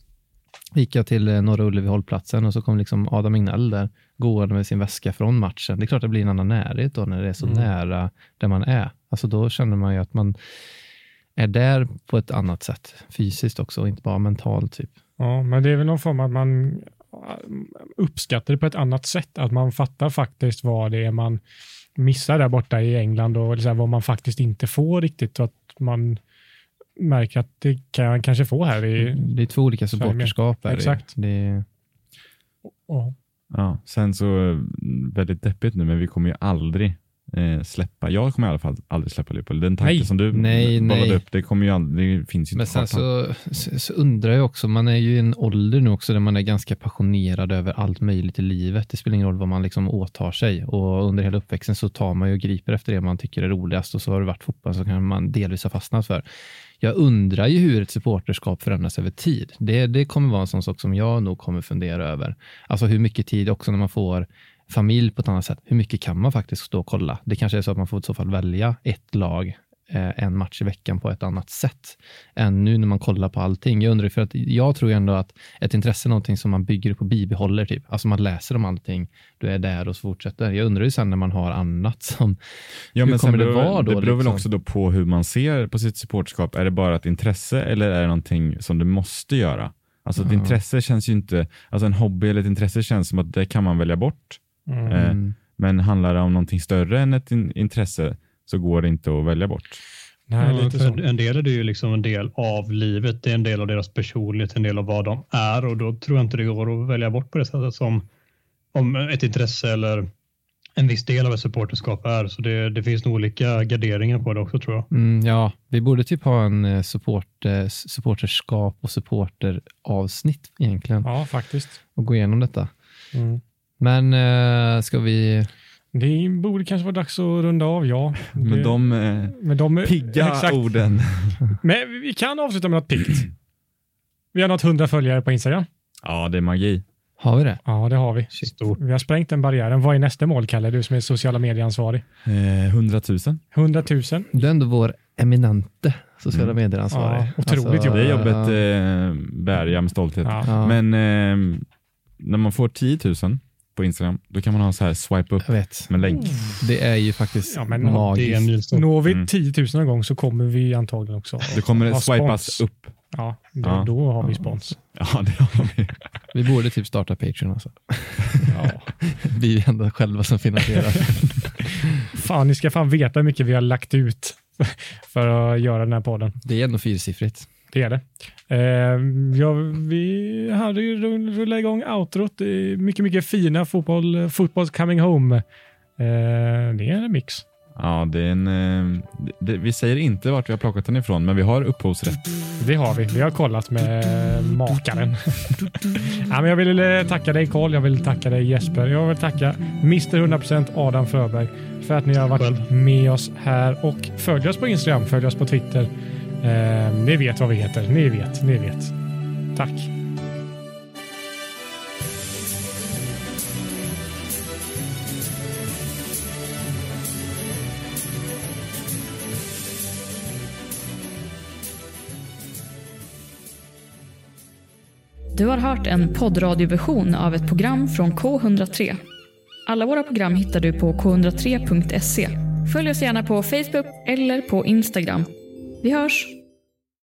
Gick jag till eh, Norra Ullevi hållplatsen och så kom liksom Adam Ignell där gående med sin väska från matchen. Det är klart det blir en annan närhet då när det är så mm. nära där man är. Alltså då känner man ju att man är där på ett annat sätt fysiskt också och inte bara mentalt. Typ. Ja, men det är väl någon form av att man uppskattar det på ett annat sätt, att man fattar faktiskt vad det är man missar där borta i England och liksom vad man faktiskt inte får riktigt och att man märker att det kan jag kanske få här i Det är två olika supporterskap. Exakt. Det... Ja ja, sen så eh, väldigt deppigt nu, men vi kommer ju aldrig eh, släppa. Jag kommer i alla fall aldrig släppa Liverpool. Den tanken som du nej, bollade upp, det kommer ju aldrig, det finns ju Men sen så, så, så, undrar jag också, man är ju i en ålder nu också där man är ganska passionerad över allt möjligt i livet. Det spelar ingen roll vad man liksom åtar sig och under hela uppväxten så tar man ju och griper efter det man tycker är roligast och så har det varit fotboll som kan man delvis ha fastnat för. Jag undrar ju hur ett supporterskap förändras över tid. Det, det kommer vara en sån sak som jag nog kommer fundera över. Alltså hur mycket tid också när man får familj på ett annat sätt. Hur mycket kan man faktiskt stå och kolla? Det kanske är så att man får i så fall välja ett lag eh, en match i veckan på ett annat sätt än nu när man kollar på allting. Jag undrar för att jag tror ändå att ett intresse är någonting som man bygger upp och bibehåller. Typ. Alltså man läser om allting, du är där och så fortsätter. Jag undrar ju sen när man har annat som, ja, hur men kommer det vara då? Det beror liksom? väl också då på hur man ser på sitt supportskap. Är det bara ett intresse eller är det någonting som du måste göra? Alltså ett intresse känns ju inte, alltså en hobby eller ett intresse känns som att det kan man välja bort. Mm. Eh, men handlar det om någonting större än ett in intresse så går det inte att välja bort. Nej, ja, lite så. En del är det ju liksom en del av livet, det är en del av deras personlighet, en del av vad de är och då tror jag inte det går att välja bort på det sättet som om ett intresse eller en viss del av ett supporterskap är. Så det, det finns nog olika garderingar på det också tror jag. Mm, ja, vi borde typ ha en eh, support, eh, supporterskap och supporteravsnitt egentligen. Ja, faktiskt. Och gå igenom detta. Mm. Men äh, ska vi... Det borde kanske vara dags att runda av, ja. Med de, eh, med de pigga exakt. orden. Men vi kan avsluta med något piggt. Vi har nått 100 följare på Instagram. Ja, det är magi. Har vi det? Ja, det har vi. Stort. Vi har sprängt den barriären. Vad är nästa mål, Kalle? Du som är sociala medieansvarig. Eh, 100 000. 100 000. Du är ändå vår eminente sociala mm. medieansvarig. Ja, otroligt alltså, jobb. Det jobbet eh, bär jag med stolthet. Ja. Men eh, när man får 10 000 på Instagram. Då kan man ha så här swipe upp med länk. Det är ju faktiskt Ja, men Det är magiskt. milstolpe. Når vi Mm. 10 000 en gång så kommer vi antagligen också Det kommer ha swipas spons. upp. Ja, då, Ja. då har vi spons. Ja, det har vi. Vi borde typ starta Patreon alltså. Ja. Vi är ju ändå själva som finansierar. Fan, ni ska fan veta hur mycket vi har lagt ut för att göra den här podden. Det är ändå fyrsiffrigt. Det är det. Eh, ja, vi hade ju rull- rullat igång outrot. Mycket, mycket fina fotboll, fotbolls coming home. Eh, det är en mix. Ja, det är en, eh, det, vi säger inte vart vi har plockat den ifrån, men vi har upphovsrätt. Det har vi. Vi har kollat med makaren. ja, men jag vill eh, tacka dig Karl, jag vill tacka dig Jesper. Jag vill tacka Mr 100% Adam Fröberg för att ni har varit med oss här och följ oss på Instagram, följ oss på Twitter. Eh, ni vet vad vi heter. Ni vet, ni vet. Tack. Du har hört en poddradioversion av ett program från K103. Alla våra program hittar du på k103.se. Följ oss gärna på Facebook eller på Instagram. Vi hörs!